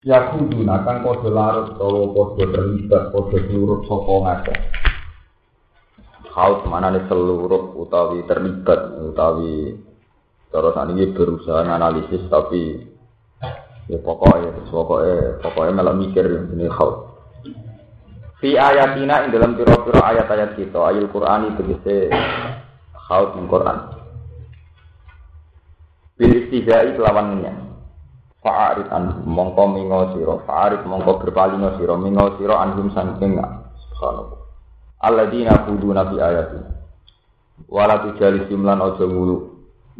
Ya kudu nakang padha larut utawa padha terlibat padha seluruh sapa ngakeh. Haut manane seluruh utawi terlibat utawi cara sakniki berusaha analisis tapi ya pokoknya pokoknya pokoknya malah mikir ini haut. Fi ayatina ing dalam pira-pira ayat-ayat kita ayat Qur'an itu tegese haut ing Qur'an. Bil istihza'i kelawan ngenyang. Fa'arid an mongko mingo siro. Fa'arid mongko berpalingo siro. Mingo siro anhum sangking Subhanallah. Alladina kuduna fi ayati. Wala jumlan ojo mulu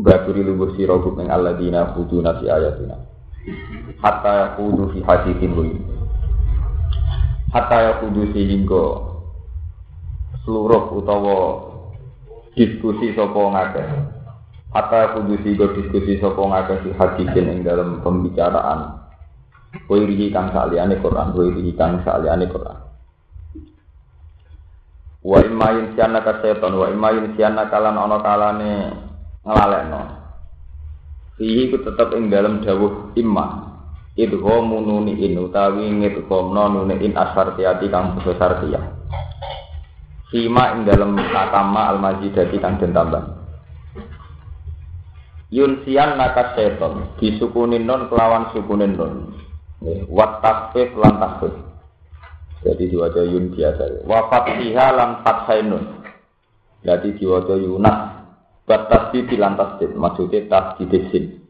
Baturi lubuh siro Kuping alladina kuduna fi ayatina. Hatta ya kudu fi hadithin wuli Hatta ya kudu sehingga Seluruh utawa Diskusi sopo ngakeh Hatta kudu sigo diskusi sapa ngakeh si hadisin ing dalam pembicaraan. Wirihi kang saliyane Quran, wirihi kang saliyane Quran. Wa imma yunsiana ka seton, wa imma yunsiana kalan ana kalane nglalekno. Fihi ku tetep ing dalam dawuh imma. Idghamu nuni in utawi ngidghamno nuni in asartiyati kang besar tiya. Fima ing dalam nakama al-majidati kang den. Yunsian naka seton disukunin non kelawan sukunin non. Wat takfif lan takfif. Jadi diwajah yun biasa. Wafat siha lan fathainun. Jadi diwajah yunas. Bat di lan tasdid. Maksudnya tasdid sin.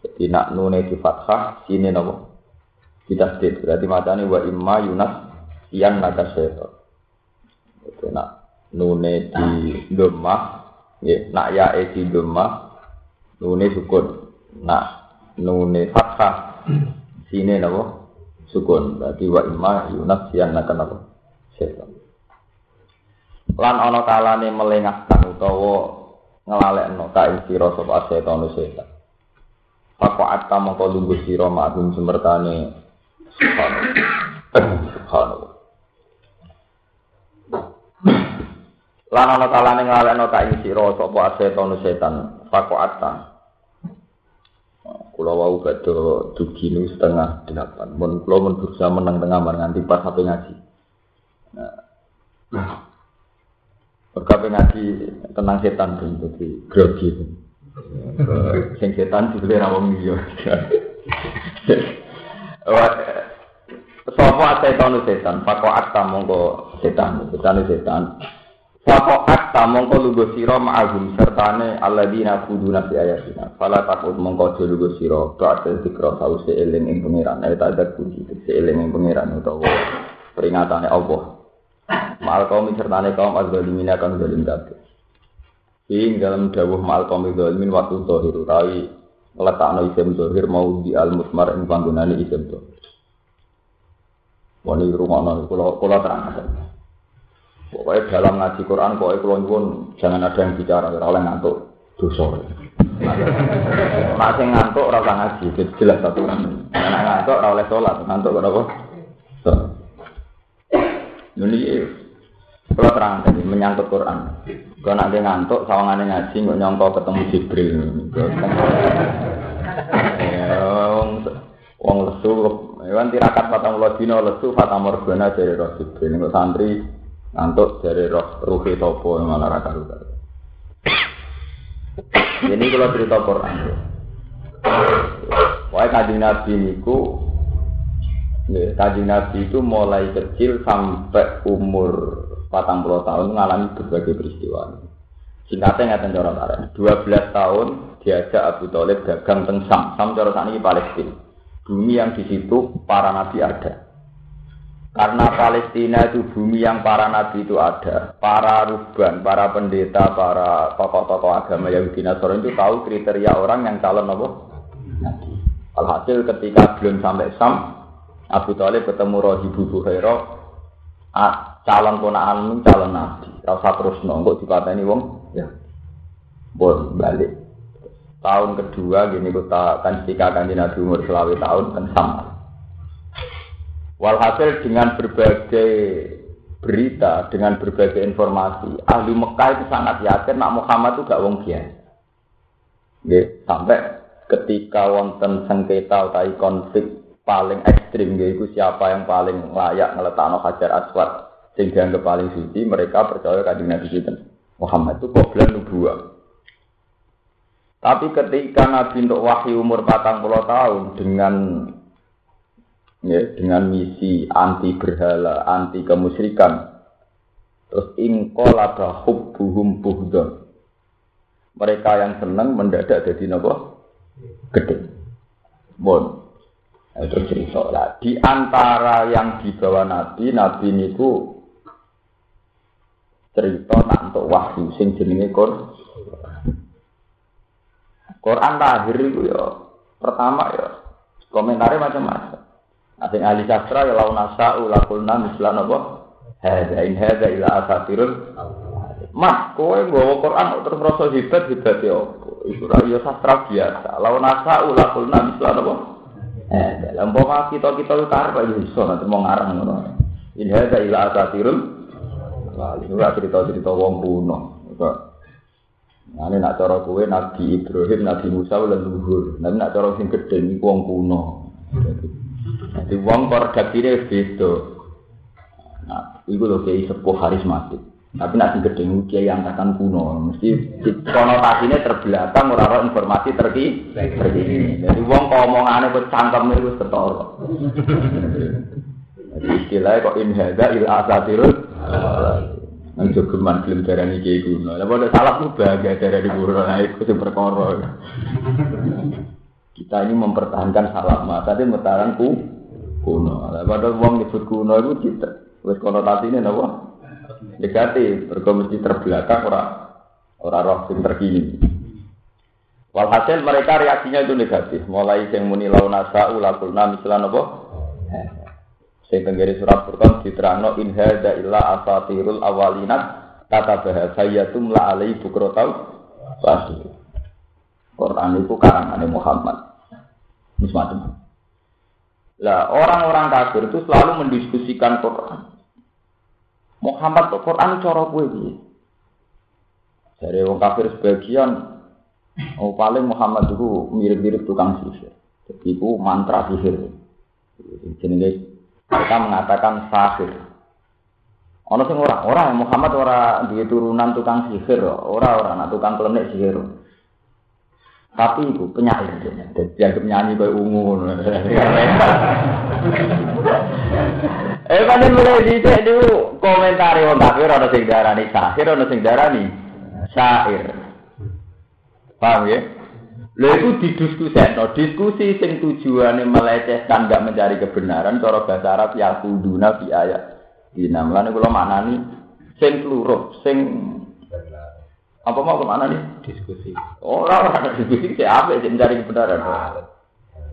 Jadi nak nune di fathah sini nopo. Di tasdid. Berarti macamnya wa imma yunas sian naka seton. Jadi nak nune di domah. Ya, nak ya di domah nune sukun. Nah nune fathah. Sini napa? Sukun. Berarti wa imma yunas sian nakan napa setan lan ana kalane melengahkan utawa ngelalekno ka ing sira sapa setan setan Pako atta mongko lungguh sira ma'dum semertane. Subhanallah. Lan ana kalane nglalekno ka ing sira sapa setan setan Pako atta Kulo wau badhe dugi nu setengah delapan. Mun kulo mun berusaha menang tengah nganti pas sampai ngaji. Nah. Perkape ngaji tenang setan pun jadi grogi. Sing setan dibeli ra wong liya. Sopo setan setan, pako akta mongko setan, setan setan. Sapa akta mongko lugo sira ma'ahum sertane alladzina kuduna fi ayatina. Fala takut mongko aja lugo sira ba'da zikra sause eling ing pangeran. Ayo tak ada kunci eling ing pangeran utawa peringatane Allah. Mal kaum sertane kaum azzalimina kang zalim kabeh. Ing dalam dawuh mal kaum zalimin waktu zahir utawi letakno isim zahir mau di al mutmar ing panggonane isim zahir. Wani rumono kula kula terang Pokoknya dalam ngaji Quran, pokoknya kalau nyuwun jangan ada yang bicara, oleh ngantuk dosa. Masih ngantuk rasa ngaji, jelas satu kan. Karena ngantuk oleh sholat, ngantuk kenapa? Ini kalau terang tadi menyangkut Quran. Kalau nanti ngantuk, sawangannya ngaji nggak nyongko ketemu Jibril. Ya, wong lesu, kan tirakat patang dino lesu, fatah morgana dari roh Jibril. Nggak santri ngantuk dari roh ruhi topo malah raka ruka. Ini kalau cerita Quran. Wah kajian Nabi niku, kajian Nabi itu mulai kecil sampai umur patang puluh tahun mengalami berbagai peristiwa. Singkatnya nggak cara tarik. Dua belas tahun diajak Abu Talib dagang teng Sam. Sam cara ini Palestina. Bumi yang di situ para nabi ada. Karena Palestina itu bumi yang para nabi itu ada, para ruban, para pendeta, para tokoh-tokoh agama Yahudi Nasrani itu tahu kriteria orang yang calon apa? Alhasil ketika belum sampai Sam, Abu Talib ketemu Rohibu Buhairo, calon ponaan calon nabi. Rasa terus nongkok dipateni wong, ya, bon balik. Tahun kedua gini kita kan ketika kan Nabi umur selawi tahun kan sama. Walhasil dengan berbagai berita, dengan berbagai informasi, ahli Mekah itu sangat yakin nak Muhammad itu gak wong biasa. Sampai ketika wonten sengketa atau konflik paling ekstrim yaitu siapa yang paling layak ngeletakno hajar aswad sehingga yang paling suci mereka percaya kanjeng Nabi Muhammad itu qoblan nubuah tapi ketika Nabi untuk wahyu umur patang puluh tahun dengan ya, dengan misi anti berhala, anti kemusyrikan, terus ingkolaba hubbuhum buhdon. Mereka yang senang mendadak jadi nopo gede. Bon. Nah, itu cerita lah. Di antara yang dibawa Nabi, Nabi niku cerita nak untuk wahyu sing jenenge Quran. Quran lahir itu ya pertama ya komentarnya macam-macam. Asing ahli sastra ya laun nasa ulakulna mislan apa? Hada in hada ila asatirul. Mas, kowe nggawa Quran terus rasa hebat hebat ya Iku ra ya sastra biasa. Laun nasa ulakulna mislan apa? Eh, dalam umpama kita kita itu karep aja iso nanti mau ngarang ngono. In hada ila asatirul. Wah, itu cerita-cerita wong kuno. Nah, nak cara kue Nabi Ibrahim, Nabi Musa, dan luhur. Tapi nak cara sing gede ini wong kuno. Jadi wong redaksine beda. Nah, itu loh kayak sepuh harismatik. Tapi nak sing kiai yang akan kuno, mesti konotasinya terbelakang ora informasi terki terkini. Jadi wong kok omongane kok cangkem itu ketara. Jadi istilahnya kok inhada il asatirul Nang jogeman film darani kiai kuno. Lah padha salah ku bahagia darani kuno nah iku sing perkara. Kita ini mempertahankan salah mata tapi mempertahankan kuno. Lah padha wong nyebut kuno iku cita. Wis konotasine napa? Negatif, mergo mesti terbelakang ora ora roh sing terkini. Walhasil mereka reaksinya itu negatif. Mulai yang muni launasa ulakulna misalnya apa? Sing tenggere surat Furqan diterangno in hadza illa asatirul awalinat kata bahasa yatum la alai bukrotau pasti. Quran itu karangan Muhammad. Semacam. Lah orang-orang kafir itu selalu mendiskusikan Quran. Muhammad tuh Quran cara kowe piye? Dari orang kafir sebagian oh paling Muhammad itu mirip-mirip tukang sihir. Jadi itu mantra sihir. Jenenge mereka mengatakan sahir. Ono sing ora, ora Muhammad ora duwe turunan tukang sihir, ora ora anak tukang klenik sihir. Tapi itu penyair dia, dianggap nyanyi kayak ungu. eh kan mulai di itu komentar wong kafir ana sing darani sahir, ana sing darani syair. Paham ya? Lha iku didiskusikno, diskusi sing tujuane melecehkan nggak mencari kebenaran cara bahasa Arab ya kuduna fi ayat. Dina mlane kula maknani sing kluruh, sing apa mau ke mana nih? Diskusi. Orang orang diskusi siapa yang mencari kebenaran?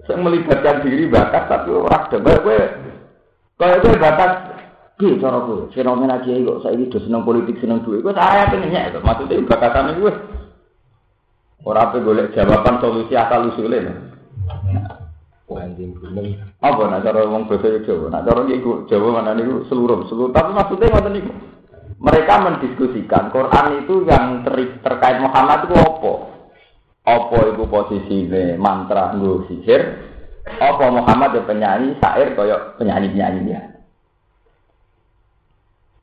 Sing melibatkan diri bakat tapi orang debat gue. Kalau itu bakat Ki cara gue, fenomena kiai kok saya ini seneng politik seneng duit, gue saya pengennya itu, maksudnya bakatan gue. Ora pe golek jawaban solusi asal usule. Anjing gunung. Apa nak cara wong basa Jawa? Nak cara iku Jawa mana niku seluruh, seluruh. Tapi maksudnya ngoten niku. Mereka mendiskusikan Quran itu yang ter terkait Muhammad itu apa? Apa itu posisinya mantra nggo sihir? Apa Muhammad itu penyanyi syair kaya penyanyi-penyanyi dia?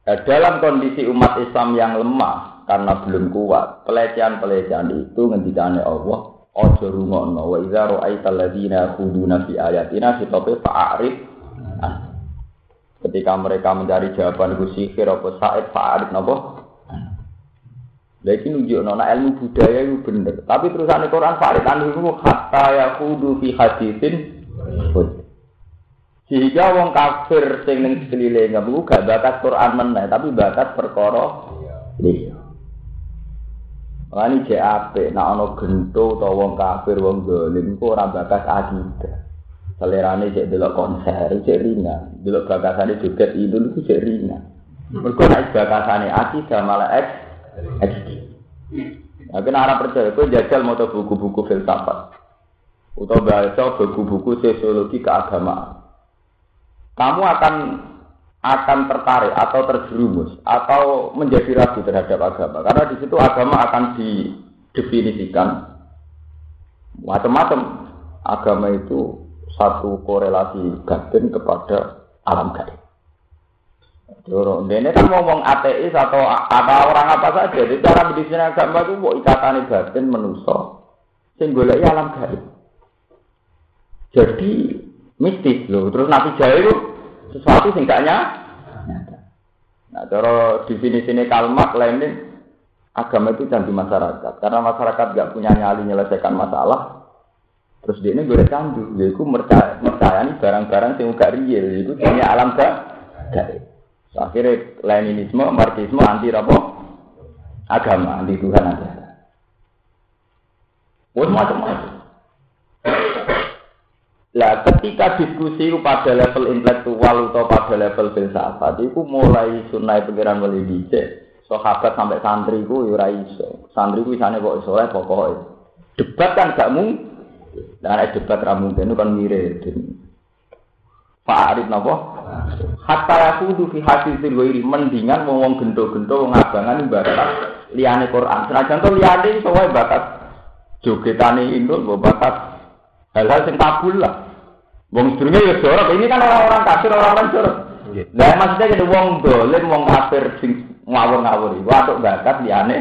Nah, dalam kondisi umat Islam yang lemah, karena belum kuat. Pelecehan-pelecehan itu ngendikane Allah, ojo rungokno wa idza ra'aita alladziina khuduna fi ayatina sitope fa'arif. Ketika mereka mencari jawaban itu sihir apa said fa'arif napa? Lagi nunjuk nona ilmu budaya itu bener. Tapi terusan Quran Farid anu itu hatta ya kudu fi hadisin. Sehingga wong kafir sing ning sekeliling gak bakat Quran meneh, tapi bakat perkara liya. Lani cek ape, nak ono gento atau wong kafir wong dolim, kok ora bakas akidah. Selerane cek delok konser, cek ringan. Delok bakasane joget itu cek ringan. Mergo nek bakasane akidah malah eks. Nah, kena arah percaya, kau jajal mau buku-buku filsafat, atau baca buku-buku sosiologi keagamaan. Kamu akan akan tertarik atau terjerumus atau menjadi ragu terhadap agama karena di situ agama akan didefinisikan macam-macam agama itu satu korelasi batin kepada alam gaib. Dorong, ini kan ngomong ateis atau apa orang apa saja. Jadi cara medisine agama itu mau ikatan batin menuso. Sing golek alam gaib. Jadi mistis loh. Terus Nabi Jaya itu sesuatu sing gak Nah, cara definisi kalmak lainnya agama itu candu masyarakat. Karena masyarakat gak punya nyali menyelesaikan masalah. Terus dia ini gue candu, itu percaya, percaya barang-barang yang gak real, itu punya alam gak gaib. Akhirnya Leninisme, Marxisme anti apa? Agama, anti Tuhan aja. Wes macam-macam. Lah ketika diskusi pada level intelektual atau pada level filsafat itu mulai sunai pikiran mulai dicek. Sahabat sampai santri ku ora. Santri ku isane kok iso pokoknya. Debat kan gak mungkin. Dan debat ra mungkin itu kan mirip. Pak Arif napa? Hatta yakudu fi haditsil wairi mendingan wong wong gento-gento wong abangan bakat liyane Quran. Senajan to liyane iso wae bakat jogetane indul mbok bakat hal-hal sing kabul lah. Wong sedurunge ya jorok, ini kan orang-orang kafir, orang-orang jorok. Lah maksudnya jadi wong dolim, wong kafir sing ngawur-ngawur iku atuk bakat liyane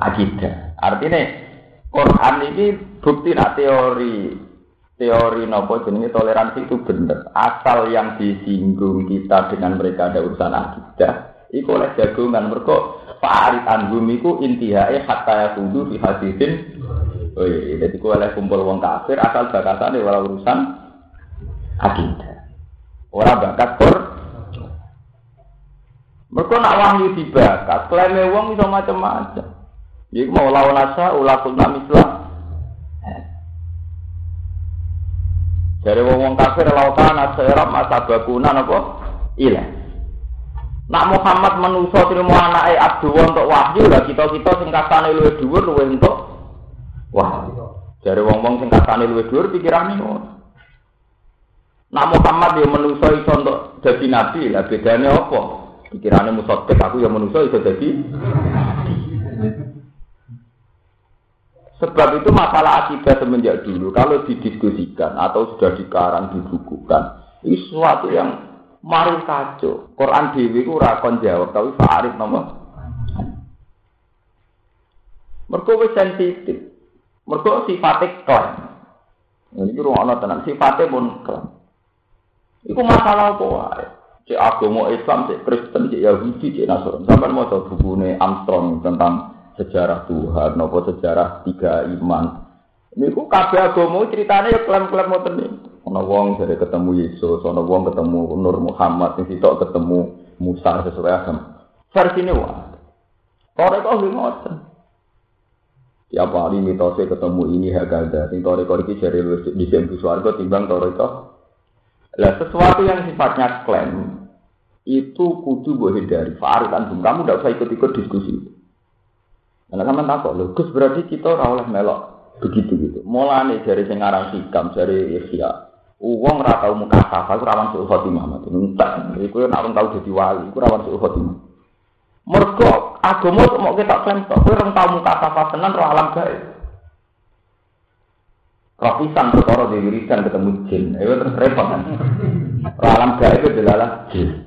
akidah. Artinya Quran ini bukti nak teori teori nopo jenenge toleransi itu benar. Asal yang disinggung kita dengan mereka ada urusan akidah, iku oleh jagungan mergo Fa'arid anhum iku intihae hatta yakudu fi hadisin. Oh iya, jadi ku oleh kumpul wong kafir asal bakatane ora urusan akidah. Ora bakat kor. Mergo nak wahyu dibakat, klaime wong iso macam-macam. Iku mau lawan asa ulakul namislah Dari wong wong kafir lautan serap masa bakunan apa? Iya. Nak Muhammad menuso terima anake Abdul untuk wahyu lah kita kita sing kasane luwih dhuwur luwih untuk wahyu. Dari wong wong sing kasane luwih dhuwur pikirane ngono. Muhammad dia menuso iso untuk jadi nabi lah bedanya apa? Pikirannya musotek aku yang menuso iso jadi Sebab itu masalah akidah semenjak dulu kalau didiskusikan atau sudah dikarang dibukukan ini sesuatu yang mari kacau. Quran dewi itu rakon jawab tapi Arif nomor. Mereka sensitif. Mereka sifatnya klaim. Ini ruang tenang sifatnya pun. Itu masalah apa? Cek agama Islam, cek Kristen, cek Yahudi, cek Nasrani. Sampai mau buku Armstrong tentang sejarah Tuhan, nopo sejarah tiga iman. Ini ku kabeh agama ceritanya ya klaim-klaim ngoten niku. Ana wong dari ketemu Yesus, ana wong ketemu Nur Muhammad, sing sitok ketemu Musa sesuai agama. Versi ini wah. Korek kok ngoten. Tiap hari mitosnya ketemu ini hagada. Sing toreko iki jare di sembu swarga timbang toreko. Lah sesuatu yang sifatnya klaim itu kudu gue hindari. Farid antum, kamu tidak usah ikut-ikut diskusi. Karena sama takut loh, Gus berarti kita rawleh melok begitu gitu. Mulane dari sing aran sikam, dari Ihya. Uang ora tau muka safa, iku rawan suul khotimah. Entek, iku nek tau dadi wali, iku rawan suul khotimah. Mergo agama mau kita klaim tok, kowe ora muka safa tenan ro alam gaib. Rapisan perkara di wiridan ketemu jin, itu terus repot kan. Ro alam gaib itu adalah jin.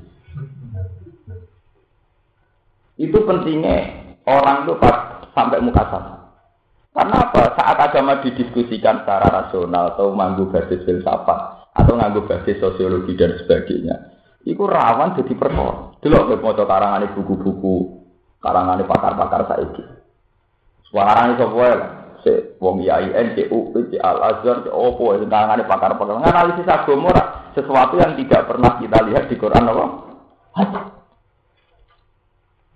Itu pentingnya orang itu pas sampai muka sama. Karena apa? Saat agama didiskusikan secara rasional atau manggu basis filsafat atau nganggu basis sosiologi dan sebagainya, itu rawan jadi perkara. Dulu mau karangan buku-buku, karangan pakar-pakar saiki. Suaranya sebuah lah. Si wong IAIN, CUP, C Al Azhar, C Opo, karangan pakar-pakar. Analisis agama sesuatu yang tidak pernah kita lihat di Quran apa?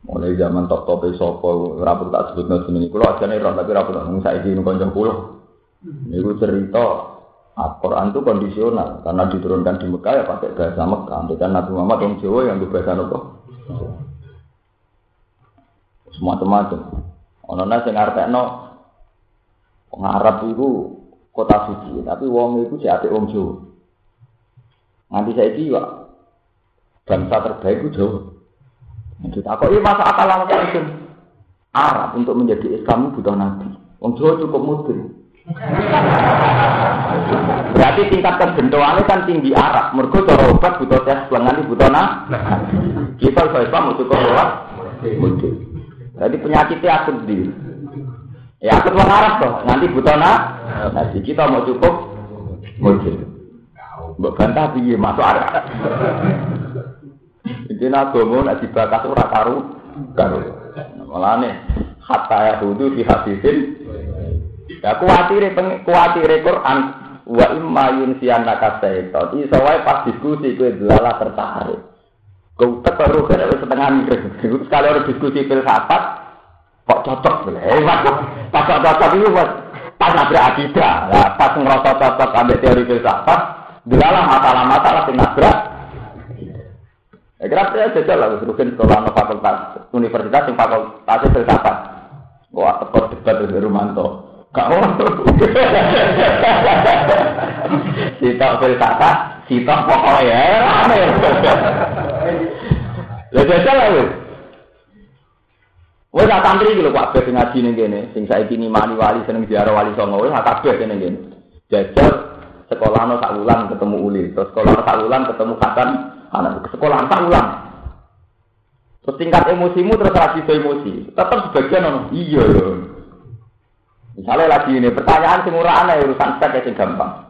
Mulai zaman top top sopo rapor tak sebut nol sini. Kulo aja nih tapi rapor nggak saya ini konjong kulo. Ini cerita Al-Quran itu kondisional karena diturunkan di Mekah ya pakai bahasa Mekah. Kan Nabi Muhammad yang Jawa yang bahasa apa? Semua macam Ono nasi ngartek no Arab itu kota suci, tapi wong itu si ati wong Jawa. Nanti saya itu bangsa terbaik itu Jawa. Kita kok ini masa akal langsung Arab untuk menjadi Islam butuh nabi. Wong Jawa cukup mudin. Berarti tingkat kegendoannya kan tinggi arah. Mergo cara obat butuh tes lengan butuh nah. Kita iso Islam cukup lewat muncul. Jadi penyakitnya akut di. Ya akut wong arah toh, nanti butuh nah. Nanti kita mau cukup muncul. Mbok bantah piye masuk arah. Ini agama nek dibakas ora karu karu. Mulane hatta ya hudu fi hadisin. Ya kuatire kuatire Quran wa imma yunsiyan nakasaiton. Iso wae pas diskusi kowe delala tertarik. Kau terus kan setengah mikir. Sekali orang diskusi filsafat kok cocok hebat. Pas cocok itu pas pas nabrak akidah. Pas ngerasa cocok ambil teori filsafat, delala masalah-masalah sing nabrak Ya kira saya jajal lah, Rukin sekolah no fakultas universitas yang fakultas filsafat. Wah, tekor debat dari Rumanto. Gak mau. Sitok filsafat, sitok pokoknya ya, rame. Ya jajal lah, Wes tak iki lho Pak Bes ngaji ning kene, sing saiki ni mani wali seneng ziarah wali songo, wes tak kabeh kene kene. Jajal sekolah no sak wulan ketemu uli, terus sekolah sak wulan ketemu Hasan anak sekolah tak ulang. Terus tingkat emosimu terus lagi emosi. Tetap sebagian ono. Iya ya. Misalnya lagi ini pertanyaan sing ora aneh urusan stek sing gampang.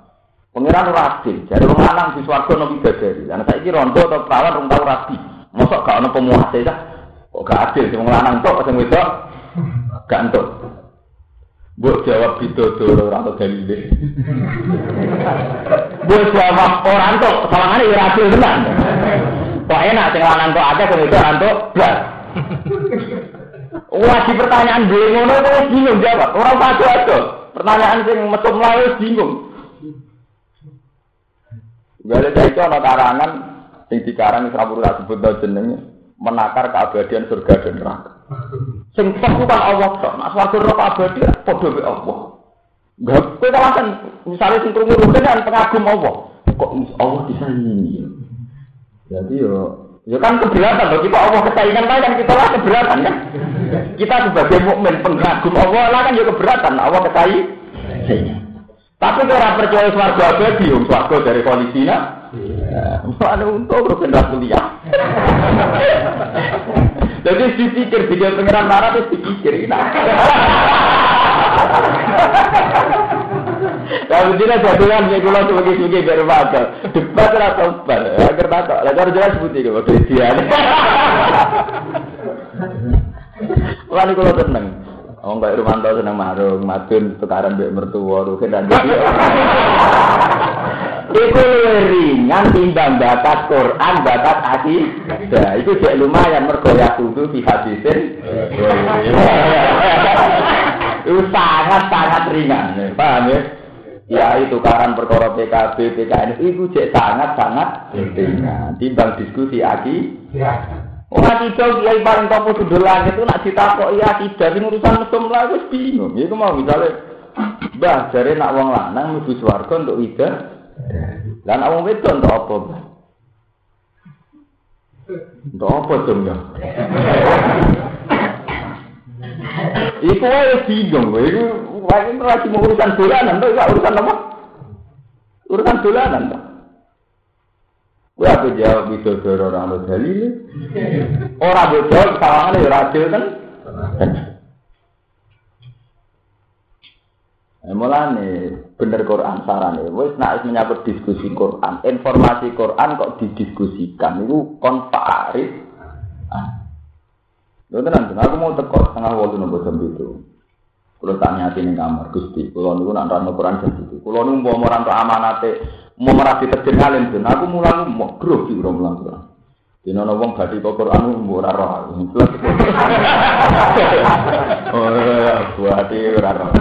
Pengiran ora. Jadi wong lanang di swarga nopo bidadari. Lah saiki rondo atau perawan rung tau rabi. Mosok gak ono pemuase dah. Kok gak adil sing wong lanang tok sing wedok gak entuk. Mbok jawab bidodoro ora tau dalile. Mbok jawab ora entuk, sawangane ora adil tenan. Kok enak sing lanang tok akeh sing itu blas. Wah, di pertanyaan gue ngono itu bingung jawab. Orang padu aja. Pertanyaan sing metu mlayu bingung. Gale saiki ana karangan sing dikarang Isra Pura sebut jenenge menakar keabadian surga dan neraka. Sing tok kan Allah tok. Nek swarga neraka abadi padha mek Allah. Gak kowe kan misalnya sing krungu kan pengagum Allah. Kok Allah disaingi? Jadi yo Ya kan keberatan bagi kita Allah kesayangan kan kita lah keberatan kan. Kita sebagai mukmin pengagum Allah lah kan ya keberatan Allah kesayangan. Tapi kalau percaya swarga abadi, om swarga dari kondisinya, mana untuk rukun kuliah. Jadi dipikir video pengiran marah terus dipikir. Kalau tidak jadikan ya kalau sebagai sebagai biar baca. Debat atau debat. Agar tak. Agar jelas putih kalau dia. Lalu kalau tenang. Oh enggak Rumanto seneng marung, madun tukaran mbek mertua, rugen dan Itu ringan timbang bakat Quran, bakat hadis. Nah, itu cek lumayan mergo ya kudu di hadisin. Itu sangat sangat ringan, paham ya? Ya itu karan perkara PKB, PKN itu cek sangat sangat ringan. Timbang diskusi aki. Orang kita kiai paling topo sudah langit itu nak ditakok iya tidak sing urusan mesum lah wis bingung. Iku mau misalnya Mbah jare nak wong lanang mlebu swarga untuk ida. Lah nak wong untuk apa? Untuk apa dong ya? Iku wae bingung, iku wae lagi urusan dolanan, to urusan apa? Urusan dolanan, to. Gue apa jawab itu doro orang lo dalil. Orang bocor sawangan ya radil kan. Eh, mulane bener Quran saran ya. Wes nak menyambut diskusi Quran, informasi Quran kok didiskusikan itu kon Arif. Ah. Lho tenan, aku mau teko setengah waktu nopo jam itu. Kulo tanya hati ning kamar Gusti, kulo niku nak rano Quran jam itu. Kulo niku mau merantau amanate mau merasi terjun ngalim pun aku mulang mau sih udah mulang Quran di nono wong gadi kok mau ora roh. Oh ya buat ora roh.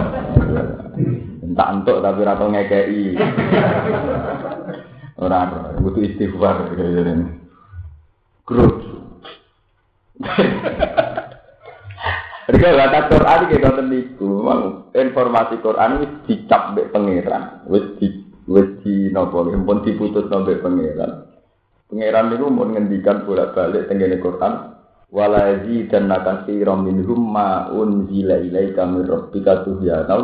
Entah entuk tapi ora tau ngekei ora roh. Butuh istighfar. Grup Mereka kata Quran kayak ngoten niku, informasi Quran wis dicap mbek pangeran, wis wis di napa pun diputus sampai pangeran. Pangeran niku mun ngendikan bolak-balik tengene Quran wala dan nakasi minhum ma unzila ilaika min rabbika tuhyana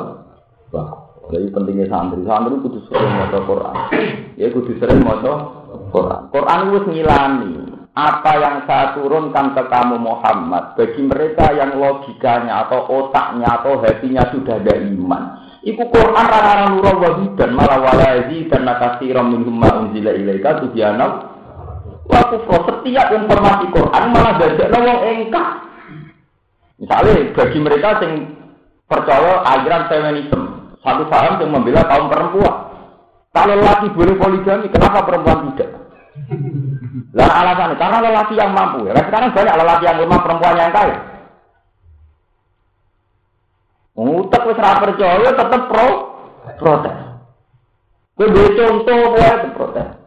wa Jadi pentingnya santri, santri kudu sering maca Quran. Ya kudu sering maca Quran. Quran itu ngilani apa yang saya turunkan ke kamu Muhammad bagi mereka yang logikanya atau otaknya atau hatinya sudah ada iman. Iku Quran rara nurul dan malah walazi dan nakasiram minhum ma unzila ilaika tubyana wa kufra. Setiap informasi Quran malah dadekno wong engkah. Misalnya bagi mereka yang percaya aliran feminisme, satu paham yang membela kaum perempuan. Kalau laki boleh poligami, kenapa perempuan tidak? Lah alasannya karena lelaki yang mampu ya. Sekarang banyak lelaki yang lemah perempuan yang kaya. Ngutek wis ora percaya tetep pro protes. Kowe duwe contoh wae protes.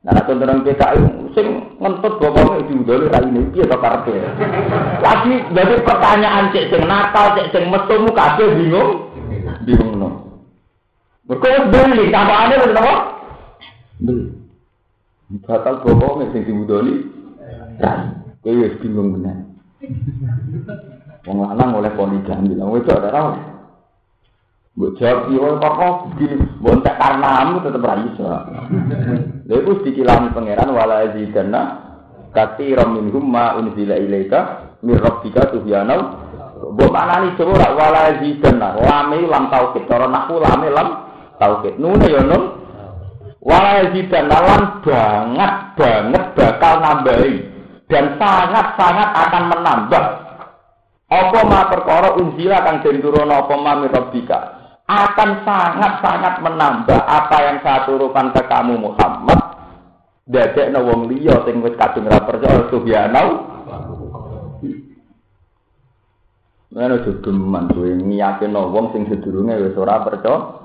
Nah, nang PKI sing ngentut bapaknya diundoli ra ini piye to karepe. Lagi dadi pertanyaan cek sing nakal, cek sing metu mu kabeh bingung. Bingung no. Mergo beli, tampakane wis napa? Beli. Batal bapaknya sing diundoli. Ra. Kowe wis bingung bener. Wong lanang oleh poligami, wong wedok ora ora. Mbok jawab yo kok begini, mbok tak karena tetep ra iso. Lha iku dikilani pangeran wala zidanna katsiran minhum ma unzila ilaika mir rabbika tuhyana. Mbok manani coba ora wala zidanna, lame lam tauhid, cara naku lame lam tauhid. Nune yo nun. Wala zidanna lan banget banget bakal nambahi dan sangat-sangat akan menambah apa ma perkara unzila kang den turuna apa ma mirabika akan sangat-sangat menambah apa yang saya turunkan ke kamu Muhammad. Dadekno wong liya sing wis kadung ra percaya subhanau. Mana jogeman kowe ngiyakino wong sing sedurunge wis ora percaya.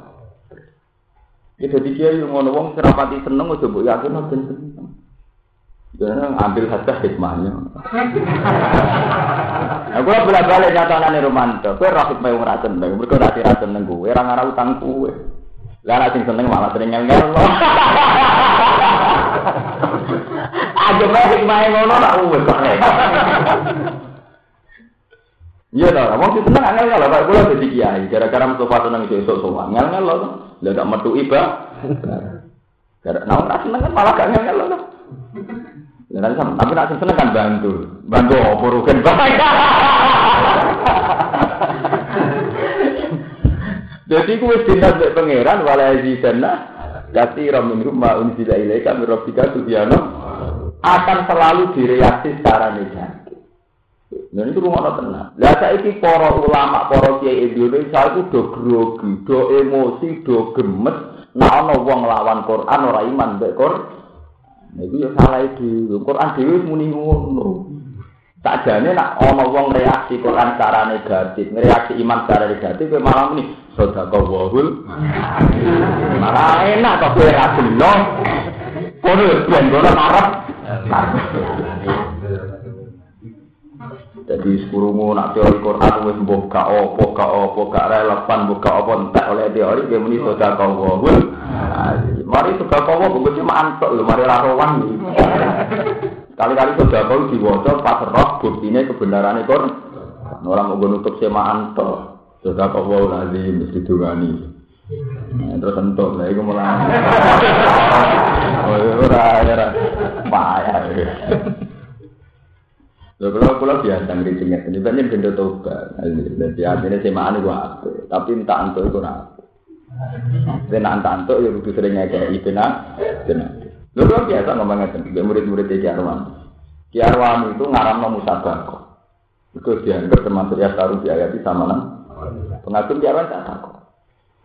Itu dia yang ngono wong serapati seneng aja mbok yakin ben seneng. Jangan ambil saja hikmahnya. Aku bolak balik nyata nane romanto. Kue rafik mau ngerasen deh. Mereka nanti rasen neng gue. Orang arah utang gue. Lah sing seneng malah sering ngel ngel. Aja mau hikmahnya ngono nak uwes Iya dah, mau sih seneng angel ngel Pak kula dadi kiai. Gara-gara Mustafa seneng esuk sowan. Ngel ngel lho. Lah gak metu iba. Gara nah seneng kan malah gak ngel ngel lho. Ya, tapi nak seneng kan bantu, bantu apa rugen Jadi kuwi dinas mek pangeran wala yazidana kasira min rumma unzila ilaika min rabbika tubyana akan selalu direaksi secara negatif. Dan itu rumah tenang. Lah saiki para ulama, para kiai Indonesia itu do grogi, do emosi, do gemes. Nah ana wong lawan Quran ora iman mbek Quran. Itu ya salah itu. Quran dewi muni ngono. Tak jane nak ana wong reaksi Quran secara negatif, reaksi iman secara negatif kowe malah muni sedekah wahul. Malah enak kok kowe ra gelo. Kono ben kono marep. Jadi sekurungu nak teori Quran wis mbok gak opo, gak opo, gak relevan, mbok gak opo entek oleh teori dia muni sedekah wahul. Mari sudah kawo buku cuma antok lho, mari rawan. Kali-kali sudah kau diwaca pas roh buktinya kebenaran itu. Orang mau nutup sema antok. Sudah kawo lagi mesti dungani. Terus entuk lah, itu mulai. Oh, ora, ora, payah. Lho kalau kalau biasa ngerincingnya, ini banyak benda toba. Jadi artinya semaan itu apa? Tapi entah antuk itu apa. Benak tanto ya kudu sering ngekei benak. Lu kan biasa ngomong ngeten, murid-murid di Arwan. Ki Arwan itu ngaram musabako. Itu dianggap termasuk ya taruh di ayat sama nang. Pengatur di Arwan tak takut.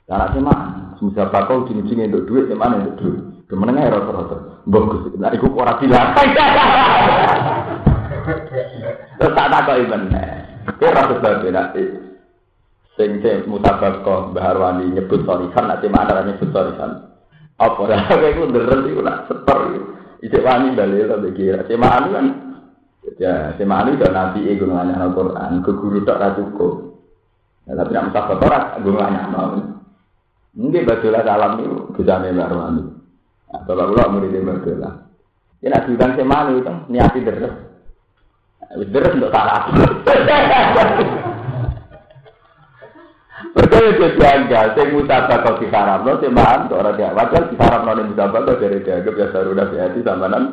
Sih mah, musabako ujung-ujungnya untuk duit, mana untuk duit. Kemenengah ya rata-rata. Bagus, nah itu orang bilang. Terus tak takut ibu nih. Kira rata berbeda sing sing mutabaqah Mbah Arwani nyebut sorikan nanti mana nyebut sorikan apa dah kowe iku nderet iku nak seper ijek wani dalil to kira semaan kan ya semaan itu nabi iku nganyah Al-Qur'an ke guru tok ra ya, tapi nak mutabaqah ora nganyah mau Mungkin bajulah salam itu bisa Mbah Arwani. Nah, Bapak kula murid Mbah Ya nak diundang semaan itu niati deres Wis deres untuk salah Betul itu janggal, saya mutabak kau diharam, lo sih mahan, orang dia wajar diharam lo nih mutabak kau dari dia, gue biasa udah biasa sama nan,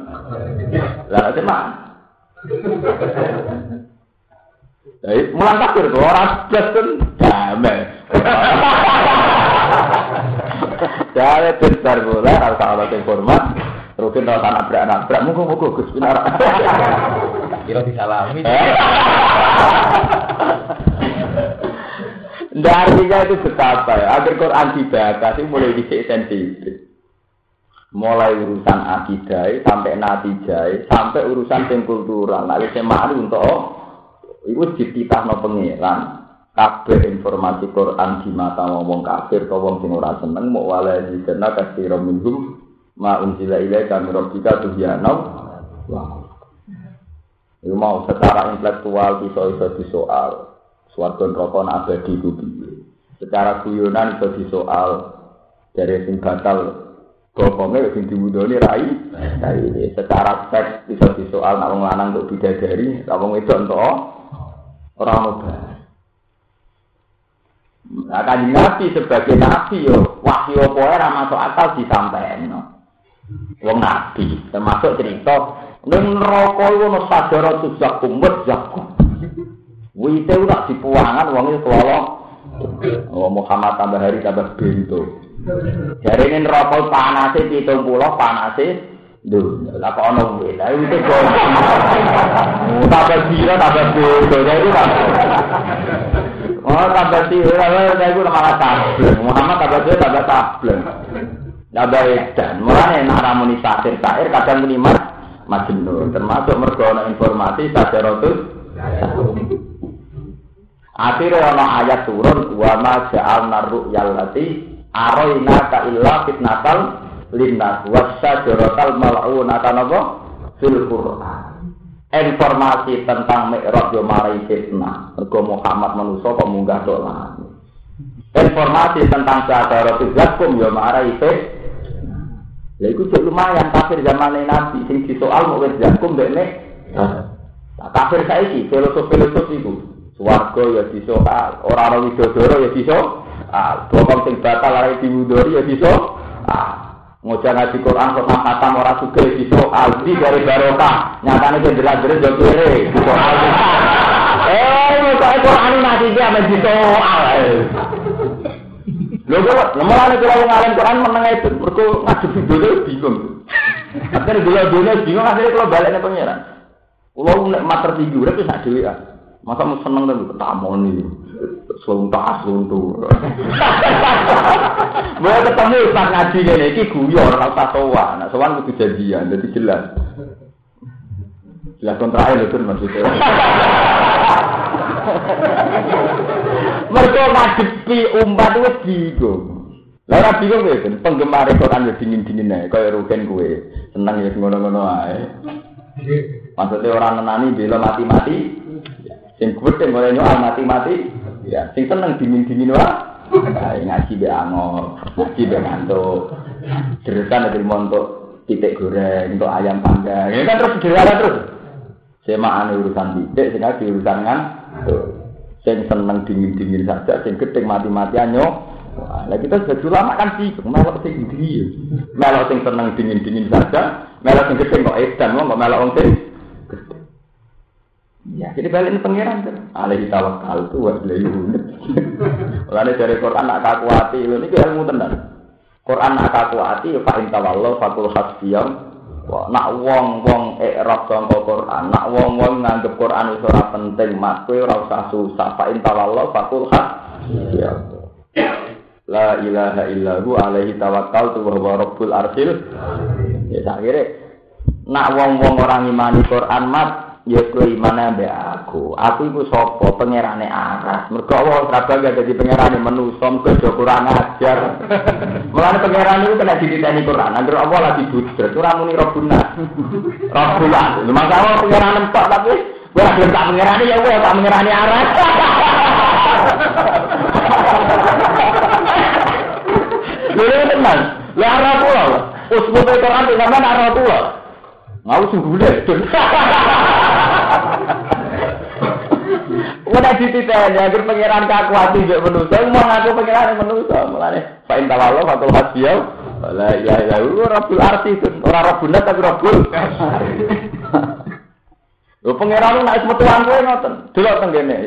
lah sih mahan. Jadi mulang tuh orang plus kan damai. Jadi besar bola, kalau kalau hormat, rukin kalau tanah berak nabrak, mungkin mungkin gus benar. Kira disalami. Artinya itu betapa ya. Akhir Quran dibaca sih mulai dicek sensitif. Mulai urusan akidah sampai natijah sampai urusan yang kultural. Nah, wis malu untuk itu dititahno pengiran. Kabeh informasi Quran di mata ngomong kafir kau wong sing ora seneng mau wala dikena kasih minhum ma unzila ilaika min rabbika tuhyana wah. Itu mau secara intelektual bisa-bisa disoal. Suarga neraka abadi itu Secara guyonan bisa disoal dari sing batal bokongnya sing diwudoni rai. Rai secara seks bisa disoal nak wong lanang untuk bidadari, nak wong itu untuk orang muda. Nah, nabi sebagai nabi yo wahyu apa ora masuk akal disampaikan. Wong nabi termasuk cerita ning neraka iku ono sadara tuzakum wa zakum. Wite ora dipuangan wong itu kelolong. Oh Muhammad tambah hari tambah bento. Jare ini neraka panase 70 panase Duh, lah kok ono kuwi. Lah itu kok. Tambah sira tambah bento. Jadi kan. Oh, tambah sira lah iku malah sableng. Muhammad tambah sira tambah sableng. Tambah edan. Mulane nek ramuni satir sair kadang muni majnun. Termasuk mergo informasi sajarotus. Akhirnya ana ayat turun wa ma ja'alna ru'yal lati araina ka illa fitnatal linnas wasajaratal mal'unata napa fil Qur'an. Informasi tentang Mi'raj yo marai fitnah. Mergo Muhammad manusa kok munggah dolan. Informasi tentang Syahadatul Zakum yo marai fitnah. Lha iku lumayan kafir zaman Nabi sing disoal mau wis Zakum dekne. Nah, kafir saiki filosofi-filosofi iku. Swarga ya disoal, ora ana widodoro ya disoal. Bokong sing batal lari diwudori ya disoal. Ngocah ngaji Quran kok khatam ora suge ya disoal. Di dari barokah, nyatane sing jelas-jelas yo kere disoal. Eh, kok Quran nanti dia men disoal. Lho kok lemane kula wong alim Quran meneng itu mergo ngadep video bingung. Akhirnya dulu dulu bingung akhirnya kalau baliknya pangeran. Kulo nek mater tinggi urip sak dhewe Masa mau seneng dan tamoni. Tak tuh. Boleh ketemu pas ngaji ini, ini guyon, orang tak sowan. Nah, sowan itu jadian, jadi jelas. Jelas kontra itu maksudnya. Mereka ngadepi umat itu bingung. Lah ora bingung kowe, penggemar Quran ya dingin-dingin ae, kaya rugen kowe. Seneng ya ngono-ngono ae. Maksudnya orang nenani bela mati-mati, Sing gedhe mulai nyoal mati-mati, ya sing seneng dingin-dingin wah. Nah, ngaji be angor, ngaji be ngantuk. Deretan dari montok titik goreng, untuk ayam panggang. Ini kan terus sederhana terus. Semaan urusan titik, ngaji urusan kan. Sing seneng dingin-dingin saja, sing gedhe mati-matian nyok. Nah, kita sudah ulama kan sih, melok sing dingin. Melok sing seneng dingin-dingin saja, melok sing gedhe kok edan, kok melok wong sing Ya, jadi balik ini pangeran kan. Alaihi tawakal tu wa ilaihi unit. Mulane dari Quran nak kakuati, ini ilmu tenan. Quran nak kakuati, fa in tawallahu fakul hasbiyam. Wah, nak wong-wong ikrab sangka Quran, nak wong-wong nganggep Quran wis ora penting, mak kowe ora usah susah. Fa in tawallahu fakul hasbiyam. La ilaha illahu alaihi tawakal tu wa rabbul arsil. Ya akhirnya nak wong-wong orang imani Quran mat Ya kowe imane ambek aku. Aku iku sapa? Pangerane aras. Mergo Allah ora bangga dadi pangerane manusa, mergo do kurang ajar. Mulane pangeran iku kena dititeni Quran. Angger Allah lagi budret, ora muni Rabbuna. Rabbuna. Masa Allah pangeran empok tapi ora gelem tak pangerane ya kowe tak pangerane aras. Lha tenan. Lah arah kula. Usbul Quran sampean arah kula. Ngau sungguh deh. Udah dititeni agar pangeran kaku ati mbek manusa, mau ngaku pangeran manusa, mulane fa in tawallo fatul hasbiyau. La ya ya rabbul arsi ora rabbul tapi rabbul. Lho pangeran nek metu kowe ngoten. Delok teng kene.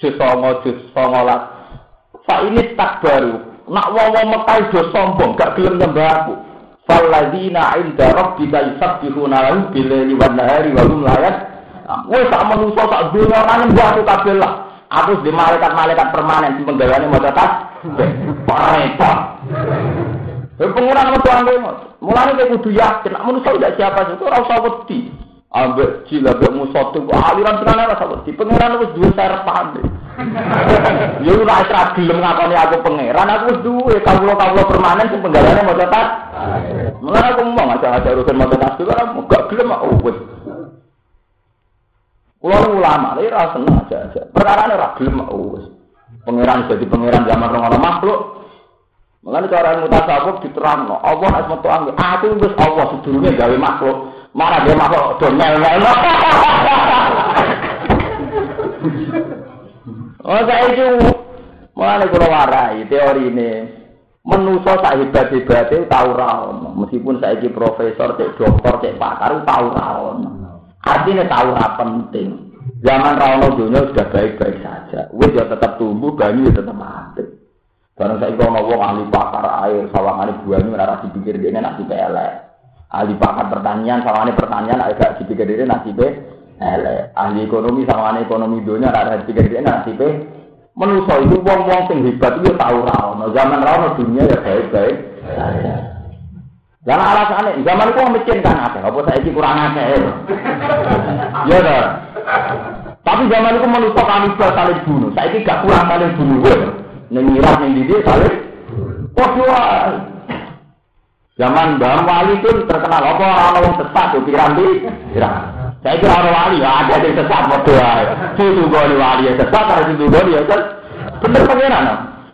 Jus 9 jus 19. Fa ini tak baru. Nak wong-wong Mekah do sombong, gak gelem nyembah aku. Falladzina 'inda rabbika yusabbihuna lahu bil-laili wan-nahari wa hum Wes sak manusa sak dunya ora nyembah aku kabeh lah. Aku di malaikat-malaikat permanen sing penggaweane maca tas. Repot. Pengiran metu anggo Mulane kowe kudu yakin nek manusa ndak siapa itu ora usah wedi. Ambek jila ambek musuh tuh aliran tenan ora usah wedi. Pengiran wis duwe sarapan. Ya ora ora gelem ngakoni aku pangeran, aku wis duwe kawula-kawula permanen sing penggalane maca tas. Mulane aku ngomong aja-aja urusan maca tas itu ora gak gelem aku wis. Kulo ulama, lha ora seneng aja-aja. Perkara ora gelem wis. Pangeran jadi pangeran zaman orang makhluk. Mulane cara mutasawuf diterangno, Allah nek metu aku wis Allah sedurunge gawe makhluk. Mana dia makhluk do mel-mel. Oh saya itu mulai kalau warai teori ini menuso sak hebat hebatnya tahu rawon meskipun saya ini profesor cek dokter cek pakar tahu rawon artinya tahu apa penting zaman rawon dunia sudah baik baik saja wes ya tetap tumbuh banyu ya tetap mati karena saya kalau ngomong ahli pakar air sawangan banyu nara dipikir dia nasi pelek ahli pakar pertanian sawangan pertanian agak dipikir dia nasi pelek elek. Ahli ekonomi sama ekonomi dunia ada tiga dia nasibe. Menuso itu wong-wong sing hebat itu tahu rawon. Zaman rawon dunia ya baik-baik. Jangan alasannya, zaman itu miskin kan ada, apa saya ini kurang ada ya. Dah. Tapi zaman itu menuso kami sudah saling bunuh. Saya ini gak kurang saling bunuh. Nengira yang di dia saling. Waduh. Zaman Mbah Wali itu terkenal apa orang-orang sesat, pikiran di. Pikiran. Saya kira orang wali ya ada yang sesat ya. Cucu gue wali ya sesat, ada cucu gue ya kan. Bener pengiran.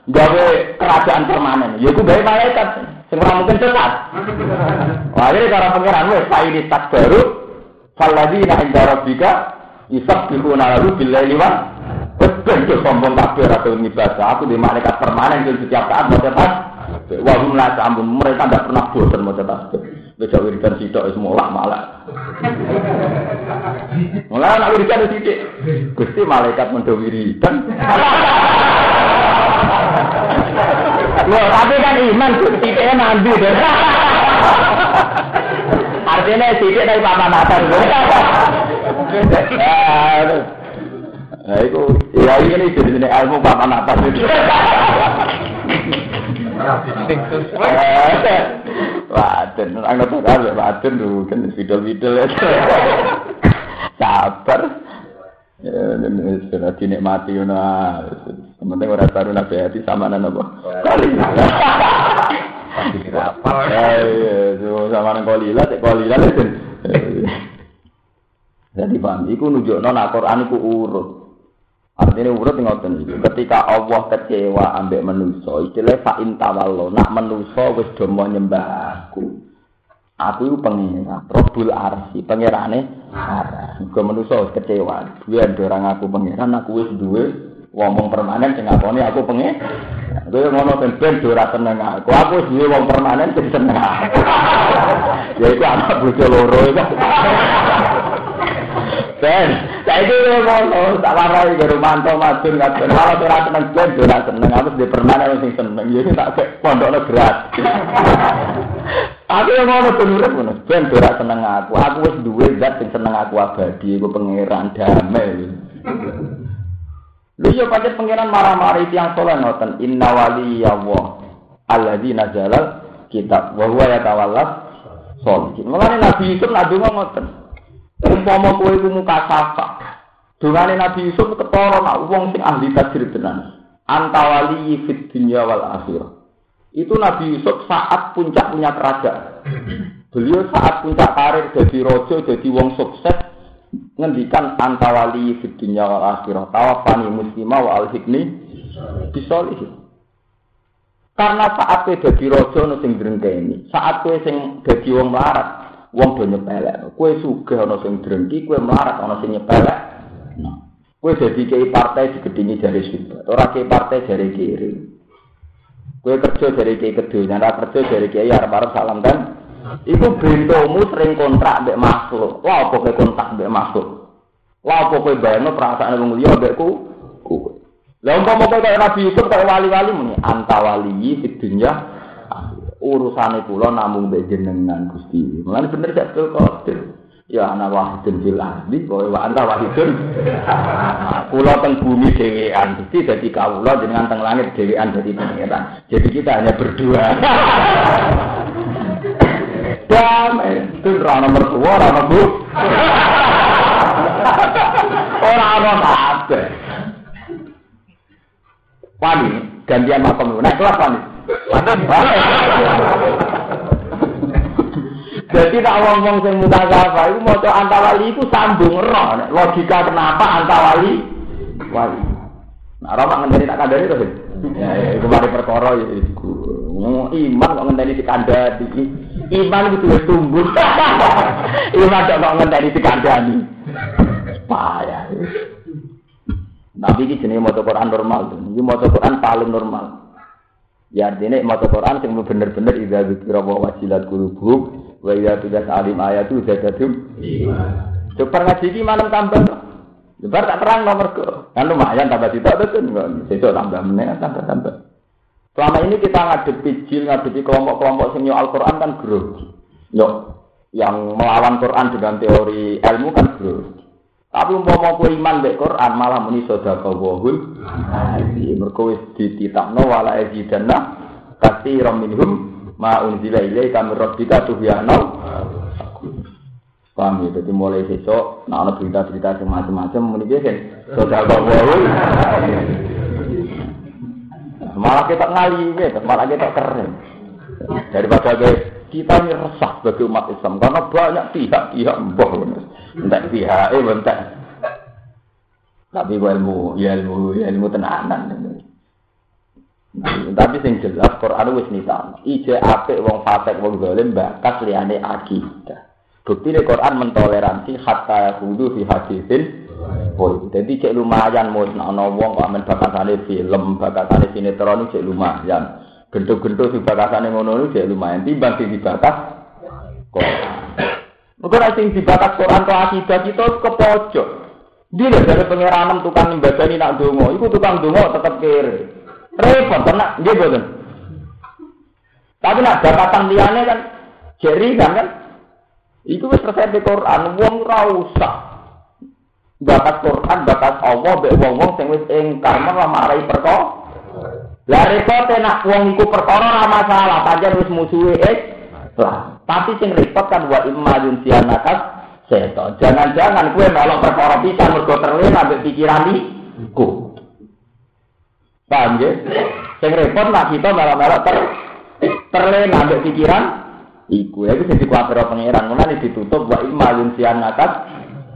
Gawe kerajaan permanen. Ya itu gawe malaikat. Semua mungkin sesat. Wah jadi cara pengiran wes pak ini tak baru. Faladina inda rabbika yusabbihuna lahu billaili wa Betul itu sombong kabeh atau ngibadah aku di malaikat permanen di setiap saat mau cetak. Wahum lah ampun mereka tidak pernah bosan mau cetak. Bisa wiridan sitok wis mulak malak. Mulai anak wiridan sidik. Gusti malaikat mendo wiridan. Loh, tapi kan iman sitiknya nanti deh. Artinya sidik dari papan atas. Nah, itu ya ini jadi ilmu papan atas itu. Waden, anggap aja waden dulu kan video-video Sabar. Ya, sudah dinikmati nah. Penting orang baru nabi hati sama nana apa? Kali. Apa? Ya, sama nana kolila, cek kolila Jadi paham, iku nunjuk nona Quran iku urut. Artinya urut ngoten iki. Ketika Allah kecewa ambek manusa, istilah fa intawallo, nak manusa wis do nyembah aku. Aku iku pengira, Rabbul Arsi, pengirane arah. Muga manusa wis kecewa. Duwe orang aku pengiran, aku wis duwe wong permanen sing ngakoni aku pengen. Kowe ngono ben ben ora seneng aku. Aku wis duwe wong permanen sing seneng aku. Ya iku anak bojo loro iku. Ben, saiki ngono, tak warai karo mantu madun kabeh. Kalau ora seneng ben ora seneng, aku di permanen sing seneng. Ya tak pondokno gratis. Aku yang ngono penurut ngono, ben ora seneng aku. Aku wis duwe zat sing seneng aku abadi, iku pangeran damai. Lu yo pancet pangeran marah-marah itu yang soleh ngoten. Inna wali ya Allah. Alladzi nazala kitab wa huwa yatawallas sholihin. Mulane Nabi Yusuf nak donga ngoten. Umpama kowe iku muka safa. Dungane Nabi Yusuf ketara nak wong sing ahli tajir tenan. Antawali fit dunya wal akhirah. Itu Nabi Yusuf saat puncak punya kerajaan. Beliau saat puncak karir jadi rojo, jadi wong sukses, ngendikan antawali fit dunya wal akhirah. Tawafani muslimah wa al-hikni bisolih. Karena saat kowe dadi raja ono sing drengkeni, saat kowe sing dadi wong melarat, wong do nyepelek. Kowe sugih ana sing drengki, kowe melarat ana sing nyepelek. Kue jadi kiai partai digedingi jari sudah. Orang kiai partai jari kiri. Kue kerja jari kiai kedua. Nyara kerja jari kiai harap salam kan. Iku bentomu sering kontrak mbek makhluk. Wah, apa kowe kontrak mbek makhluk? Wah, apa kowe bayangno perasaan wong liya mbek ku? Kowe. Lah umpama kowe kaya Nabi Yusuf kaya wali-wali muni anta wali di dunya urusane kula namung mbek jenengan Gusti. Mulane bener sak kodir. Ya ana wahidun fil ardi kowe wa anta wahidun. Kula teng bumi dhewean, Gusti dadi kawula jenengan teng langit dhewean dadi pangeran. Jadi kita hanya berdua. Damai, itu rana mertua, rana bu. Orang ana kabeh. Wani, gantian makom. Nah, kelas wani. Jadi tak wong-wong sing mutasyafa iku maca antawali iku sambung roh. Logika kenapa antawali wali. Nah, roh tak ngenteni tak kandhani to, Ya, ya, iku mari perkara ya iku. Iman kok ngenteni dikandani. Iman itu wis tumbuh. Iman kok ngenteni dikandani. Payah. Tapi ini jenis maca Quran normal tuh. Ini maca Quran paling normal. Ya artinya maca Quran sing bener-bener idza dzikra wa wajilat qulubuhum wa idza tudas alim ayatu zadatum Coba ngaji iki malam tambah. Coba tak terang nomor ke. Kan lumayan tambah sitok itu kan. Sitok tambah meneh tambah tambah. Selama ini kita ngadepi jil, ngadepi kelompok-kelompok sing Al-Qur'an kan grogi. Yo, yang melawan Quran dengan teori ilmu kan grogi. Tapi umpama kowe iman mek Quran malah muni sedekah wahul. Mergo wis dititakno wala azidanna katsiran minhum ma unzila ilaika min rabbika tuhyana. Paham ya, jadi mulai besok, nah ada berita-berita semacam-macam, biasa, sedekah wahul. Malah kita ngali, ya, malah kita keren. Daripada kita ini resah bagi umat Islam. Karena banyak pihak-pihak mbah entek pihak eh entek tapi ilmu ya ilmu ya ilmu tenanan nah, tapi sing jelas Quran wis nitano ije apik wong fasik wong zalim bakas liyane akidah. Bukti Quran mentoleransi hatta kudu fi hadisin Oh, jadi cek lumayan mau ana wong kok amen bakasane film, bakasane sinetron cek lumayan. Gendut-gendut si bakasane ngono iki lumayan timbang sing dibakas Quran. Mungkin nek sing dibakas Quran ke akidah kita ke pojok. Dia dari pengiranan tukang ini nak dongo, iku tukang dongo tetap kere. Repot kena dia boten. Tapi nak bakatan liane kan jeri kan kan. Itu resep di Quran, wong ora usah. Bakat Quran, bakat Allah, mbek wong-wong sing wis ingkar malah marai perkara. Lah repot nak wong iku perkara ora masalah, pancen wis musuhe eh. Lah, tapi sing repot kan wa imma yunsianakas seto. Jangan-jangan kue melok perkara pisan mergo terlena ambek pikiran iku. Paham ya? Sing repot nak kita melok-melok ter terlena ambek pikiran iku. Ya sing dikuwatir pangeran, mulane ditutup wa imma yunsianakas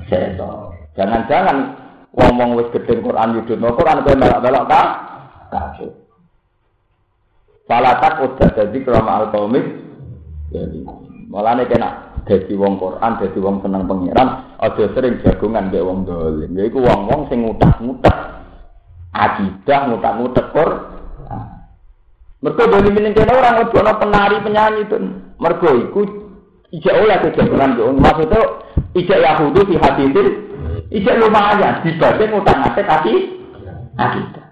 seto. Jangan-jangan ngomong wis gedhe Quran yudhno Quran kowe melok-melok ka kafir. Falatak udah jadi kerama al komik. Jadi malah nih kena jadi wong Quran, jadi wong seneng pangeran. Ada sering jagungan be wong dolim. Jadi wong wong sing ngutak ngutak akidah ngutak ngutak kor. Mereka dolim kena orang ngebono penari penyanyi tuh. Mereka ikut ijak oleh kejagungan tuh. Maksudnya ijak Yahudi di hati itu ijak lumayan dibanding ngutak ngatek kaki akidah.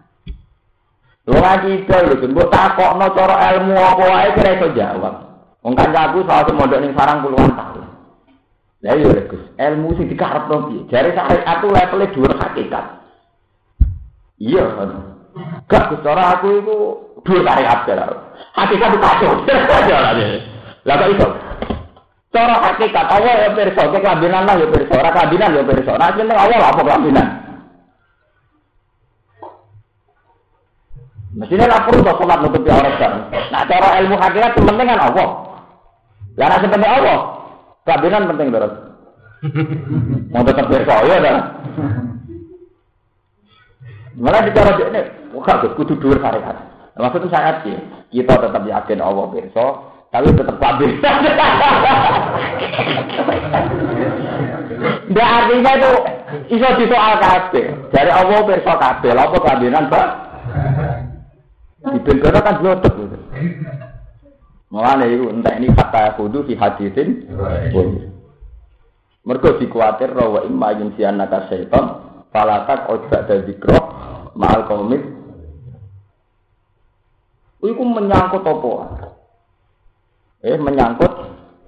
Wong akidah lho, mbok takokno cara ilmu apa wae kira iso jawab. Wong kancaku soal mondok ning sarang puluhan tahun. Lah iya Gus, ilmu sing dikarepno piye? Jare syariat aku levele dhuwur hakikat. Iya, gak Gus cara aku iku dhuwur syariat kira. Hakikat itu kacau. Lah iso? Cara hakikat Allah ya pirsa, kekambinan lah ya pirsa, ora kambinan ya pirsa. Nah, jeneng Allah apa kambinan? Mestinya lah perlu sholat nutupi. Nah cara ilmu hakikat penting kan Allah. Lah nek penting Allah, kabinan penting terus. Mau tetap besok ya dah. Malah di cara ini, wah kudu dhuwur syariat. Maksudnya syariat sih, kita tetap yakin Allah besok, tapi tetap kabin. Nggak artinya itu iso disoal kabeh. Dari Allah pirsa kabeh, lha apa kambenan, Pak? Dibentono kan blotek. Mulane iku entek ini kata kudu fi hadisin. Mergo dikuatir wa imma yunsian naka syaitan falatak ojak dari zikro ma'al komit. Iku menyangkut apa? Eh menyangkut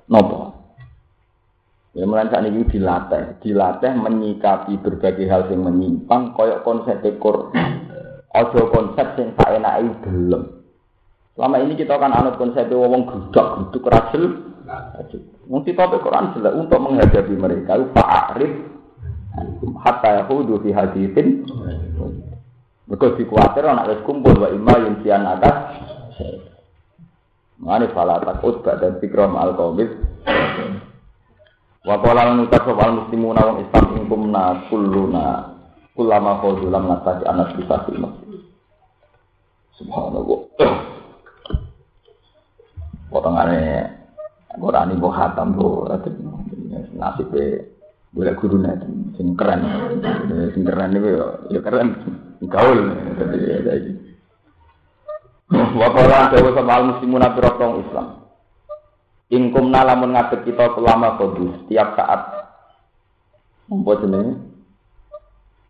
nopo? Ya mulai saat ini dilatih, dilatih menyikapi berbagai hal yang menyimpang, koyok konsep dekor, ojo konsep yang tak enak belum. Selama ini kita akan anut konsep wong grudak gruduk rajul. Mesti topik Quran jelas untuk menghadapi mereka. Pak Arif hatta yahudu fi hadithin. Mereka dikuatir anak wis kumpul wa imma yunsian atas. Mane fala takut dan fikram al qawmit Wa qala lan utak sapa muslimuna wong Islam ing kumna kulluna kullama khawdulam natati anak bisa film. Subhanallah. Potongane Quran ibu khatam bu, nasib boleh guru nanti, sing keren, sing keren itu ya keren, gaul, jadi jadi. Wakola dewa sama muslimun abirotong Islam. Ingkum nalamun ngadep kita selama kodu setiap saat. Apa jenenge?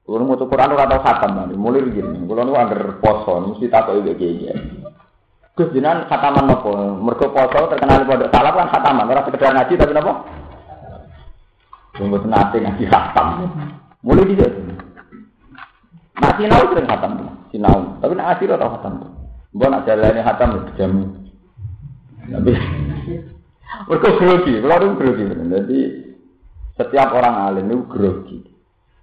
Kulo mau Quran ora tau khatam nanti, mulai begini. Kulo nu angger poso, mesti takok iki iki. Gus jenengan khataman nopo? Mergo poso terkenal pondok salaf kan khataman, ora sekedar ngaji tapi nopo? Tunggu nate ngaji khatam. Mulai di situ. Nah, sinau sering khatam, sinau. Tapi nak ngaji ora khatam. Mbok nak jalane khatam dijamin. Tapi mereka grogi, kalau itu grogi. Jadi setiap orang alim itu grogi.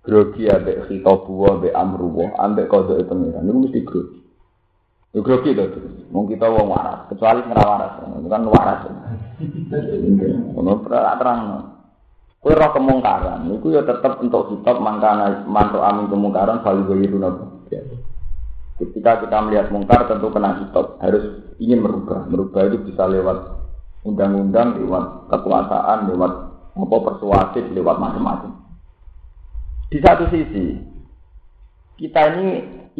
Grogi ambek khitabuwa, ambek amruwa, ambek kodok pengiran. Itu mesti grogi. Itu grogi itu. Mau kita wong waras, kecuali ngerawaras. Kan waras. Ono terang. Kue roh kemungkaran, itu ya tetap untuk kitab mangkana mantuk amin kemungkaran selalu begitu Ketika kita melihat mungkar tentu kena kitab harus ingin merubah. Merubah itu bisa lewat undang-undang, lewat kekuasaan, lewat apa persuasif, lewat macam-macam. Di satu sisi, kita ini